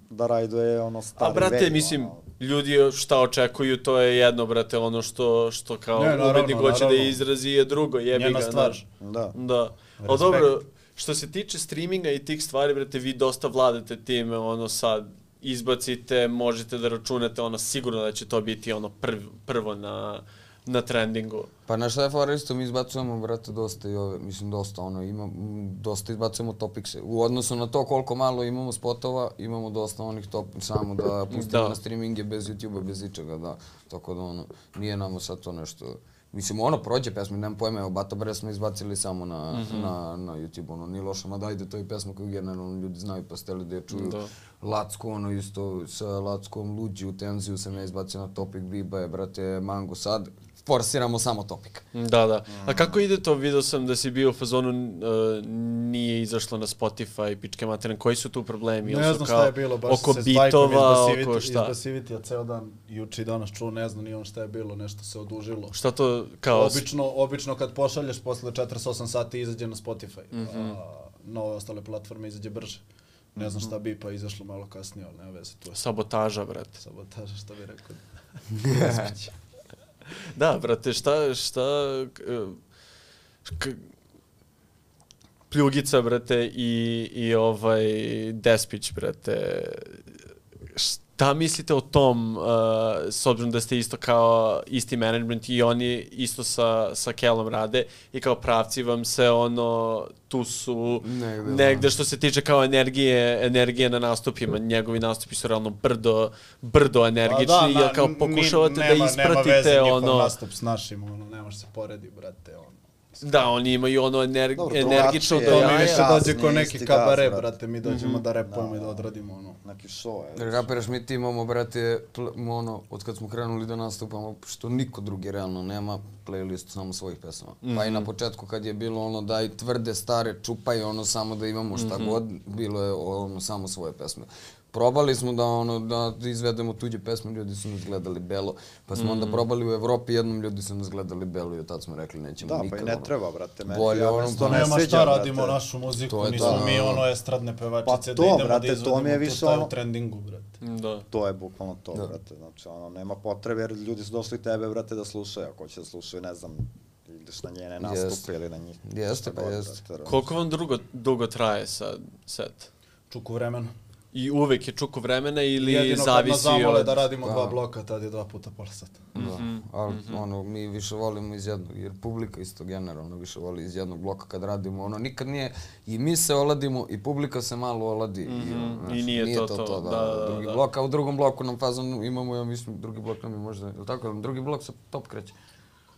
S4: da rajduje ono stari
S3: A brate,
S4: vej,
S3: mislim,
S4: ono.
S3: Ljudi šta očekuju, to je jedno, brate, ono što, što kao
S1: Ne, naravno,
S3: umetnik hoće da izrazi je drugo, jebi
S1: Njena
S3: ga,
S1: stvar.
S3: znaš.
S4: Da.
S3: Da. Ali dobro, što se tiče streaminga i tih stvari, brate, vi dosta vladate time, ono sad, izbacite, možete da računate, ono, sigurno da će to biti ono prv, prvo na, na trendingu.
S2: Pa na šta je fora isto, mi izbacujemo, brate, dosta i ove, mislim dosta, ono, ima, dosta izbacujemo topikse. U odnosu na to koliko malo imamo spotova, imamo dosta onih top, samo da pustimo
S3: Da.
S2: na streaminge bez YouTube-a, bez ičega, da. Tako da, ono, nije nama sad to nešto... Mislim, ono, prođe pesma, nemam pojma, evo, Bata Bre smo izbacili samo na,
S3: Mhm.
S2: na, na YouTube, ono, nije loša, mada ajde, to je pesma koju generalno ljudi znaju pa steli da je čuju.
S3: Da.
S2: Lacko, ono isto, sa Lackom, Luđi u tenziju sam ja izbacio na Topic, Biba je, brate, Mango sad, forsiramo samo Topik.
S3: Da, da. A kako ide to? Video sam da si bio u fazonu, uh, nije izašlo na Spotify, pičke materne. Koji su tu problemi?
S1: Ne znam
S3: kao
S1: šta je bilo, baš
S3: oko
S1: se
S3: bitova, oko šta?
S1: Basivity, ceo dan, juče i danas čuo, ne znam ni on šta je bilo, nešto se odužilo.
S3: Šta to kao...
S1: Obično, obično kad pošalješ posle 48 sati izađe na Spotify,
S3: Mhm.
S1: a na ove ostale platforme izađe brže. Ne znam šta bi, pa izašlo malo kasnije, ali nema veze, tu je
S3: Sabotaža, brate.
S1: sabotaža, šta bi rekao.
S3: Da, brate, šta, šta, k- Pljugica, brate, i, i ovaj Despić, brate, šta mislite o tom, uh, s obzirom da ste isto kao isti management i oni isto sa, sa Kelom rade i kao pravci vam se ono, tu su
S2: Negde, da.
S3: negde što se tiče kao energije, energije na nastupima, njegovi nastupi su realno brdo, brdo energični,
S1: Pa
S3: da, jel kao
S1: ni-
S3: pokušavate da
S1: nema,
S3: ispratite
S1: nema veze
S3: ono...
S1: nastup s našim, ono, ne može se poredi, brate, ono.
S3: Da, oni imaju ono ener,
S4: Dobro,
S3: energično do
S4: drugačije
S1: To mi više
S3: jaja.
S1: dođe ko neki
S4: gas,
S1: kabare,
S4: brate.
S1: brate, mi dođemo da repujemo
S4: Da,
S1: i da
S4: da.
S1: odradimo, ono.
S4: Neki show je.
S2: Jer kapiraš, mi ti imamo, brate, ono, od kad smo krenuli da nastupamo, što niko drugi realno nema, playlist samo svojih pesama. Pa i na početku kad je bilo ono daj tvrde, stare, čupaj ono samo da imamo šta god, bilo je ono samo svoje pesme. Probali smo da ono da izvedemo tuđe pesme, ljudi su nas gledali belo, pa smo onda probali u Evropi, jednom ljudi su nas gledali belo i od tad smo rekli nećemo
S4: Da, pa
S2: nikad.
S4: i ne
S2: ono.
S4: treba, brate. Meni,
S2: Bolje
S4: ja
S2: ono,
S4: to
S2: pa
S4: ne
S1: Nema
S4: sviđa,
S1: šta radimo
S4: brate.
S1: našu muziku,
S2: To je
S1: nismo
S2: to,
S1: mi
S2: da.
S1: ono estradne pevačice
S4: Pa
S1: da
S4: to,
S1: idemo
S4: brate,
S1: da
S4: to
S1: izvedemo
S4: mi je
S1: to
S4: više
S1: je
S4: ono-
S1: u trendingu, brate.
S3: Da.
S4: To je bukvalno to, brate. Znači, ono, nema potrebe jer ljudi su došli tebe, brate, da slušaju. Ako će da slušaju, ne znam, ideš na njene nastupe
S2: Jeste.
S4: ili na njih.
S2: Jeste, pa jeste.
S3: Koliko vam dugo, dugo traje sad set?
S1: Čuku vremena.
S3: I uvek je čuku vremena ili
S1: Jedino kad
S3: zavisi od...
S1: da radimo
S2: Da.
S1: dva bloka, tad je dva puta pola sata.
S2: Da, ali ono, mi više volimo iz jednog, jer publika isto generalno više voli iz jednog bloka kad radimo, ono, nikad nije, i mi se oladimo, i publika se malo oladi, i, ono,
S3: I
S2: znaš,
S3: nije to to,
S2: da,
S3: da, da,
S2: drugi
S3: da.
S2: blok, a u drugom bloku nam fazon imamo, ja mislim, drugi blok nam je možda, je li tako, drugi blok se top kreće.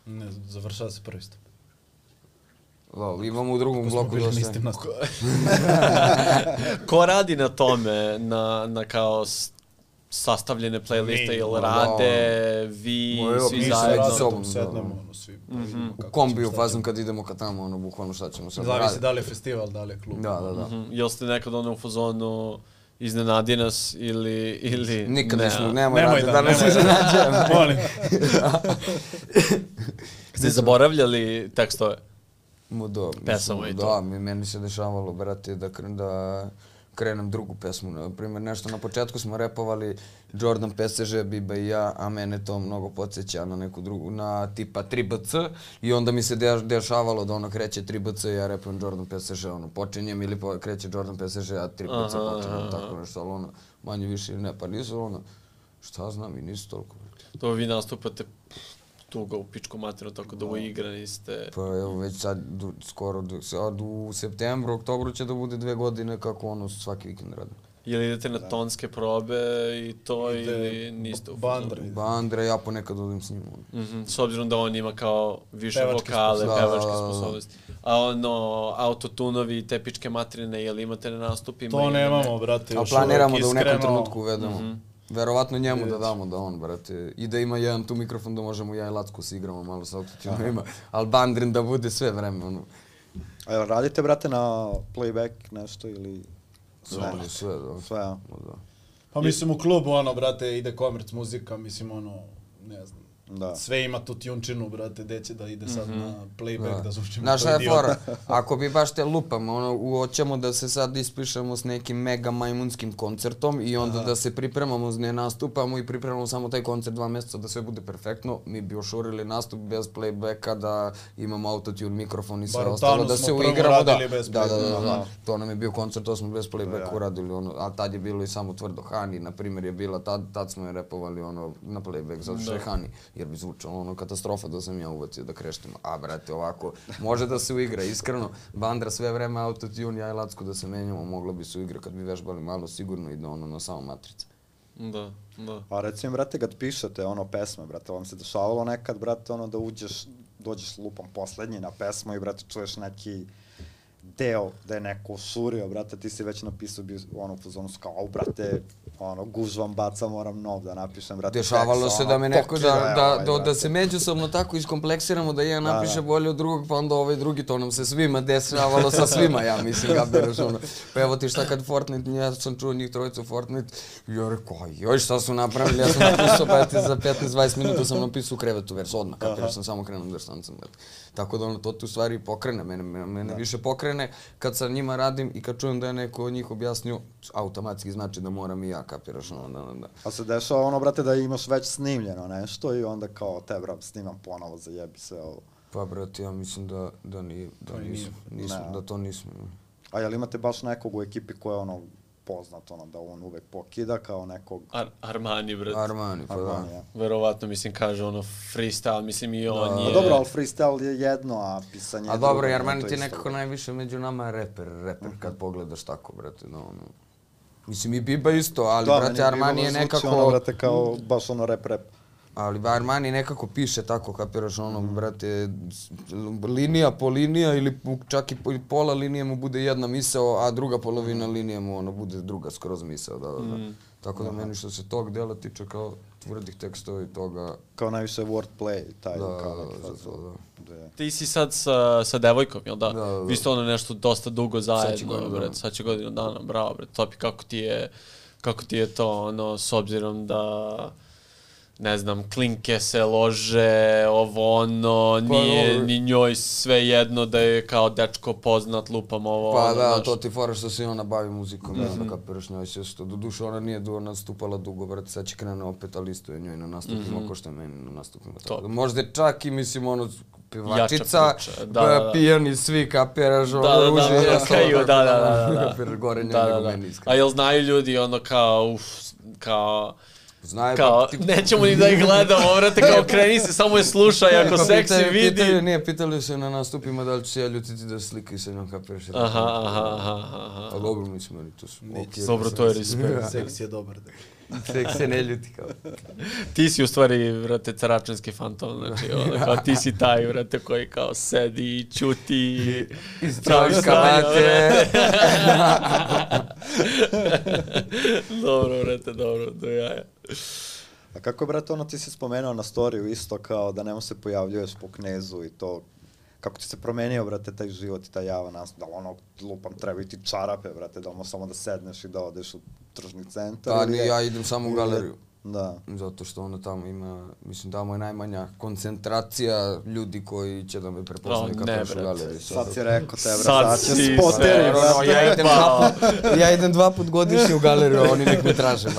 S1: Ne, završava se prvi stup.
S2: Da, ali imamo u drugom bloku
S1: bili na
S2: dosta.
S1: istim nastupima.
S3: Ko radi na tome, na, na kao sastavljene playliste,
S2: da.
S3: rade, vi,
S2: evo,
S3: svi
S2: se
S1: Mi se
S3: zajedno?
S1: radom
S2: da.
S1: sednemo, ono, svi. pa vidimo
S2: U kombiju fazom kad idemo ka tamo, ono, bukvalno šta ćemo sad
S1: Zavisi
S2: raditi.
S1: da li je festival, da li je klub.
S2: Da, da, da.
S3: Mhm. Jel ste nekad ono u fazonu iznenadi nas ili... ili
S2: Nikad
S3: ne,
S2: nismo, nemoj,
S1: Nemoj da,
S2: da nas iznenađujemo.
S1: Molim.
S3: Ste zaboravljali tekstove?
S2: Mu da,
S3: Pesama i to.
S2: Da, mi, meni se dešavalo, brate, da, da krenem drugu pesmu. Na primjer, nešto na početku smo repovali Jordan PSG, Biba i ja, a mene to mnogo podsjeća na neku drugu, na tipa 3BC i onda mi se de, dešavalo da ono kreće 3BC i ja repujem Jordan PSG, ono, počinjem ili po, kreće Jordan PSG, a 3BC
S3: Aha,
S2: počinjem,
S3: aha.
S2: tako nešto, ali ono, manje više ili ne, pa nisu ono, šta znam i nisu toliko.
S3: To vi nastupate tugo u pičku materinu, tako da uigrani ste.
S2: Pa evo već sad du, skoro, du, sad u septembru, oktobru će da bude dve godine kako ono svaki vikend radim.
S3: Ili idete na tonske probe i to
S1: Ide
S3: ili niste u
S1: Bandra.
S3: fazonu?
S2: Ba Andre, ja ponekad odim s njim. ono.
S3: Mhm, s obzirom da on ima kao više
S1: Pevačke
S3: vokale,
S2: sposobnosti.
S3: pevačke
S2: Da, da, da.
S3: sposobnosti. A ono, autotunovi i te pičke materine, jel imate na nastupima?
S1: To nemamo, brate,
S2: A
S1: još
S2: planiramo da u nekom
S1: iskreno.
S2: trenutku uvedemo.
S3: Mhm.
S2: Verovatno njemu da damo da on, brate, i da ima jedan tu mikrofon da možemo ja i Lacko se igramo malo sa autotunovima, ali Bandrin da bude sve vreme, ono.
S4: A jel radite, brate, na playback nešto ili...
S2: Sve,
S4: Ne.
S2: sve, da.
S4: Sve, a?
S2: Ma da.
S1: Pa mislim u klubu, ono, brate, ide komerc muzika, mislim, ono, ne znam.
S4: Da.
S1: Sve ima tu tjunčinu, brate, gde će da ide sad na playback, da, zvučimo
S2: Znaš šta
S1: kao
S2: je fora? Ako bi baš te lupamo, ono, u- hoćemo da se sad ispišemo s nekim mega majmunskim koncertom i onda da se pripremamo, ne nastupamo i pripremamo samo taj koncert dva mjeseca da sve bude perfektno, mi bi ošurili nastup bez playbacka, da imamo autotune, mikrofon i sve ostalo, da se uigramo, da,
S1: bez
S2: da, da, da,
S1: playbacka.
S2: da, to nam je bio koncert, to smo bez playbacka
S4: Ja.
S2: uradili, ono, a tad je bilo i samo tvrdo Hani, na primjer je bila, tad, tad smo je repovali ono, na playback, zato što je Hani, jer bi zvučalo ono katastrofa da sam ja uvacio da kreštim, a brate ovako, može da se uigra, iskreno, Bandra sve vreme autotune, ja i Lacko da se menjamo, moglo bi se uigra kad bi vežbali malo sigurno i da ono na samo matrice.
S3: Da, da.
S4: A recimo, brate, kad pišete ono pesme, brate, vam se dešavalo nekad, brate, ono da uđeš, dođeš lupom poslednji na pesmu i, brate, čuješ neki deo da je neko osurio, brate, ti si već napisao bio ono u fazonu su kao, au, brate, ono, gužvam, baca, moram nov da napišem, brate.
S2: Dešavalo
S4: tekst,
S2: se
S4: ono,
S2: da me neko, da,
S4: je
S2: da,
S4: ovaj,
S2: da, da se međusobno tako iskompleksiramo da jedan
S4: Da,
S2: napiše
S4: da.
S2: bolje od drugog, pa onda ovaj drugi, to nam se svima dešavalo sa svima, ja mislim, kapiraš ono. Pa evo ti šta kad Fortnite, ja sam čuo njih trojicu Fortnite, ja rekao, joj, šta su napravili, ja sam napisao, pa ti za 15-20 minuta sam napisao u krevetu vers odmah, kapiraš, sam samo krenuo da štancam, brate. Tako da ono, to ti u stvari pokrene, mene, mene, mene više pokrene kad sa njima radim i kad čujem da je neko od njih objasnio, automatski znači da moram i ja, kapiraš, ono, da, da.
S4: Pa se dešava ono, brate, da imaš već snimljeno nešto i onda kao, te, bra, snimam ponovo, zajebi sve ovo.
S2: Pa brate, ja mislim da, da nije, da nismo,
S4: Ne.
S2: da to nismo.
S4: A jel imate baš nekog u ekipi ko je ono poznat, ono, da on uvek pokida kao nekog
S3: Ar Armani, brat.
S2: Armani, pa da.
S4: Armanija?
S3: Verovatno, mislim, kaže ono freestyle, mislim i on
S2: Da.
S3: je...
S4: Pa dobro, ali freestyle je jedno, a pisanje je
S2: A dobro,
S4: drugo,
S2: i
S4: nije
S2: Armani ti je
S4: isto.
S2: nekako najviše među nama reper, reper, kad pogledaš tako, brate, da ono... Mislim i Biba isto, ali
S4: Da,
S2: brate
S4: meni
S2: Armani je
S4: Biba zvuči
S2: nekako...
S4: Ono, brate, kao, baš ono rap.
S2: Ali Armani nekako piše tako, kapiraš ono, brate, s- linija po linija ili čak i po- pola linije mu bude jedna misao, a druga polovina linije mu ono bude druga skroz misao, da, da, da. Tako da meni što se tog dela tiče kao tvrdih tekstova i toga,
S4: Kao najviše wordplay, taj,
S2: Da,
S4: kao
S2: da,
S4: neki
S2: za
S4: fazon.
S2: to,
S4: Da je.
S3: Ti si sad sa, sa devojkom, jel da?
S2: Da, da, da.
S3: Vi ste ono nešto dosta dugo zajedno,
S2: godinu dana.
S3: bret, sad će godinu dana, bravo, bret, Topi, kako ti je, kako ti je to, ono, s obzirom da, ne znam, klinke se lože, ovo ono,
S2: Pa,
S3: nije
S2: dobro.
S3: ni njoj sve jedno da je kao dečko poznat, lupam ovo,
S2: Pa
S3: ono,
S2: da,
S3: znaš.
S2: to ti fora što se i ona bavi muzikom, mm -hmm. onda kapiraš njoj se što. Doduše ona nije du nastupala dugo, brate, sad će krene opet, ali isto je njoj na nastupima, mm -hmm. ko što je meni na nastupima. Tako da, možda čak i mislim ono pevačica,
S3: priča, da, da, da.
S2: pijani svi, kapiraš, ono,
S3: Da, da, da,
S2: ruži,
S3: da,
S2: ja
S3: kaju, da, da, da, da.
S2: Kapiraš gore njega
S3: Da, da,
S2: nego
S3: da.
S2: meni iskreno.
S3: A jel znaju
S2: Znaju,
S3: kao,
S2: pa, ti-
S3: nećemo ni da ih gledamo, vrate, kao kreni se, samo je slušaj, ako
S2: pa
S3: seksi
S2: pitaju-
S3: vidi.
S2: Pitaju, nije, pitali su je na nastupima da li će se ja ljutiti da slikaju sa njom, kapiraš.
S3: Aha, aha, aha, aha.
S2: A dobro, mislim, meni to su okej.
S3: Dobro, to je respekt.
S1: Seks je dobar. Da.
S2: Tek se ne ljuti kao.
S3: Ti si u stvari, vrate, caračanski fantom, znači, ono, kao ti si taj, vrate, koji kao sedi i čuti.
S2: Troška,
S3: stanja,
S2: mate.
S3: dobro, vrate, dobro, do jaja.
S4: A kako, brate, ono ti si spomenuo na storiju isto kao da nemo se pojavljuješ po knezu i to, kako ti se promenio, brate, taj život i taj javan nas, da ono, lupam, trebaju ti čarape, brate, da ono samo da sedneš i da odeš u tržni centar.
S2: Pa
S4: ili
S2: ja idem samo u galeriju.
S4: Da.
S2: Zato što ono tamo ima, mislim tamo je najmanja koncentracija ljudi koji će da me prepoznaju
S3: O,
S2: kad
S3: ne,
S2: došu u
S3: brate.
S2: galeriju.
S4: Sad si rekao te, brate,
S3: Sad
S4: sad će
S3: si
S4: spoteri,
S2: Ono,
S4: brate.
S2: ja idem dva put, ja idem dva put godišnje u galeriju, oni nek me traže.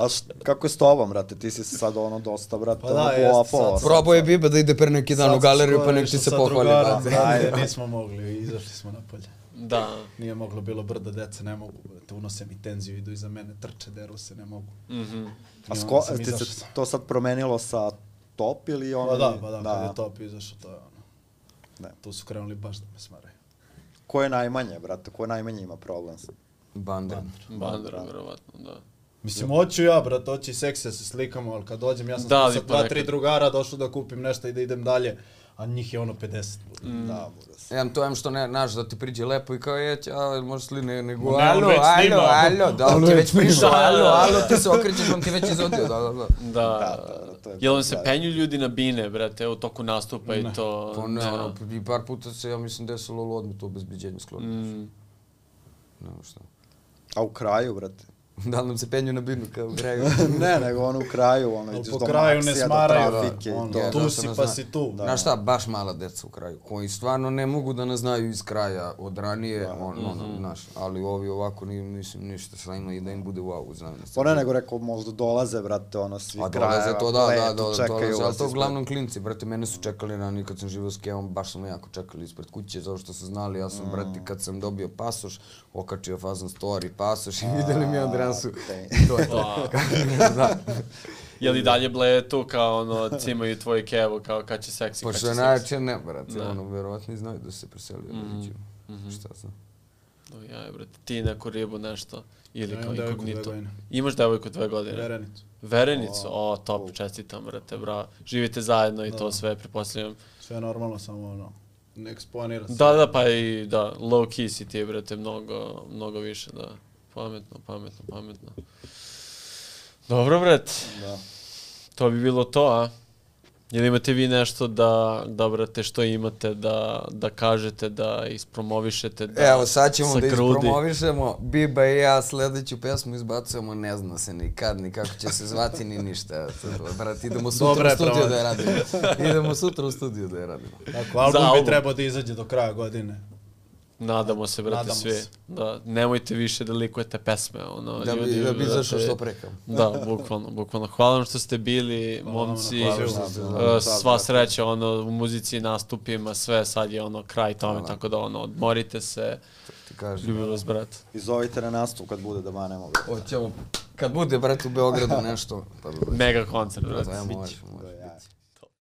S4: A š, kako je s tobom, brate? Ti si sad ono dosta, brate,
S1: Pa
S4: ono
S1: da,
S4: pola
S1: jeste,
S4: pola.
S1: sad-
S2: Probao je Biba da ide pre neki dan
S1: Sad
S2: u galeriju, pa nek ti se pohvali. brate.
S1: Ajde, nismo mogli, izašli smo napolje.
S3: Da.
S1: Nije moglo, bilo brda deca, ne mogu, brate, unose mi tenziju, idu iza mene, trče, deru se, ne mogu.
S3: Mhm.
S4: A
S1: I
S4: sko, ti se to sad promenilo sa top ili ono?
S1: Pa da, pa da, kad je top izašao, to je ono.
S4: Ne.
S1: Tu su krenuli baš da me smaraju.
S4: Ko je najmanje, brate? Ko najmanje ima problem? sa-
S2: Bandren.
S3: Bandera, verovatno, da.
S1: Mislim, hoću ja, brat, hoću i seksi da se slikamo, ali kad dođem, ja sam
S3: Da,
S1: da, sa
S3: pa
S1: dva, tri drugara došao da kupim nešto i da idem dalje, a njih je ono 50.
S3: Mm.
S4: Da, se.
S2: To em što ne, znaš, da ti priđe lepo i kao je, a možeš li ne, nego,
S1: ne, on
S2: alo, alo, alo, da, on
S1: On
S2: ti
S1: već
S2: prišao, alo,
S3: Da, da.
S2: alo, ti se okrećeš, on ti već izodio, da, da, da.
S3: Da,
S4: Da, da, to je
S3: Jel vam se
S4: da.
S3: penju ljudi na bine, brate, u toku nastupa i to?
S2: Pa ne,
S3: ne.
S2: ono, i par puta se, ja mislim, desilo lo odmah to obezbeđenje skloni.
S3: Mm,
S2: Nema šta.
S4: A u kraju, brate?
S2: Da li nam se penju na binu kao u
S4: ne, nego ono u kraju, ono, ideš
S1: po
S4: do
S1: kraju ne
S4: Maksija, do
S1: smaraju,
S4: trafike to.
S2: je,
S1: tu si pa si tu.
S4: Da.
S2: Znaš šta, baš mala deca u kraju, koji stvarno ne mogu da nas znaju iz kraja od ranije, on, ono, znaš, ali ovi ovako, ni, mislim, ništa, šta ima i da im bude wow, znam.
S4: Pa ne, nego rekao, možda dolaze, brate, ono, svi
S2: A dolaze to, da, da, da,
S4: čekaju
S2: dolaze, ali to uglavnom klinci, brate, mene su čekali ranije kad sam živao s Kevom, baš su me jako čekali ispred kuće, zato što su znali, ja sam, brate, kad sam dobio pasoš, okačio fazan story, pasoš i videli mi Andreasu,
S4: te.
S2: to je to. da.
S3: Jel i dalje ble tu kao ono, cimaju tvoju kevu, kao kad će seksi, kad
S2: Pošto
S3: će
S2: je
S3: seksi.
S2: najjače ne, brate,
S3: Da.
S2: ono, verovatno i znaju da se preselio
S1: Mhm.
S2: da iđu. Šta znam.
S3: No, ja, brate, ti neku ribu nešto, ili
S1: Ja
S3: kao inkognito.
S1: dve godine.
S3: Imaš devojku dve godine?
S1: Verenicu.
S3: Verenicu, o, top, čestitam, brate, bravo. Živite zajedno i to
S1: Da.
S3: sve, pretpostavljam.
S1: Sve normalno, samo ono, ne eksponira se.
S3: Da, da, pa i da, low key si ti, brate, mnogo, mnogo više, da. Pametno, pametno, pametno. Dobro, brate,
S4: Da.
S3: to bi bilo to, a? Jel imate vi nešto da, da brate, što imate da, da kažete, da ispromovišete, da
S2: Evo, sad ćemo
S3: sa
S2: da ispromovišemo. Biba i ja sledeću pesmu izbacujemo, ne zna se ni kad, ni kako će se zvati, ni ništa. Brat, idemo sutra
S1: Dobra
S2: u studiju da
S1: promocija.
S2: je radimo. Idemo sutra u studiju da je radimo.
S1: Tako, album
S3: Za
S1: bi
S3: album.
S1: trebao da izađe do kraja godine.
S3: Nadamo se, brate,
S1: Nadamo
S3: svi.
S1: se.
S3: Da, nemojte više da likujete pesme, ono,
S2: Da bi,
S3: ljudi,
S2: da bi izašao što pre kao.
S3: Da, bukvalno, bukvalno. Hvala vam što ste bili,
S1: Hvala
S3: momci.
S1: pozivu.
S4: Hvala.
S3: Uh, sva sreća ono u muzici, nastupima, sve sad je ono kraj tome,
S2: Hvala.
S3: tako da ono odmorite se.
S2: Ti kažem.
S3: Ljubim vas, brat.
S4: I zovite na nastup kad bude da banemo.
S2: Hoćemo, kad bude, brate, u Beogradu nešto, pa da.
S3: Mega koncert,
S2: Da,
S3: brate.
S2: ajmo,
S3: Biće.
S2: može, može.
S4: Da,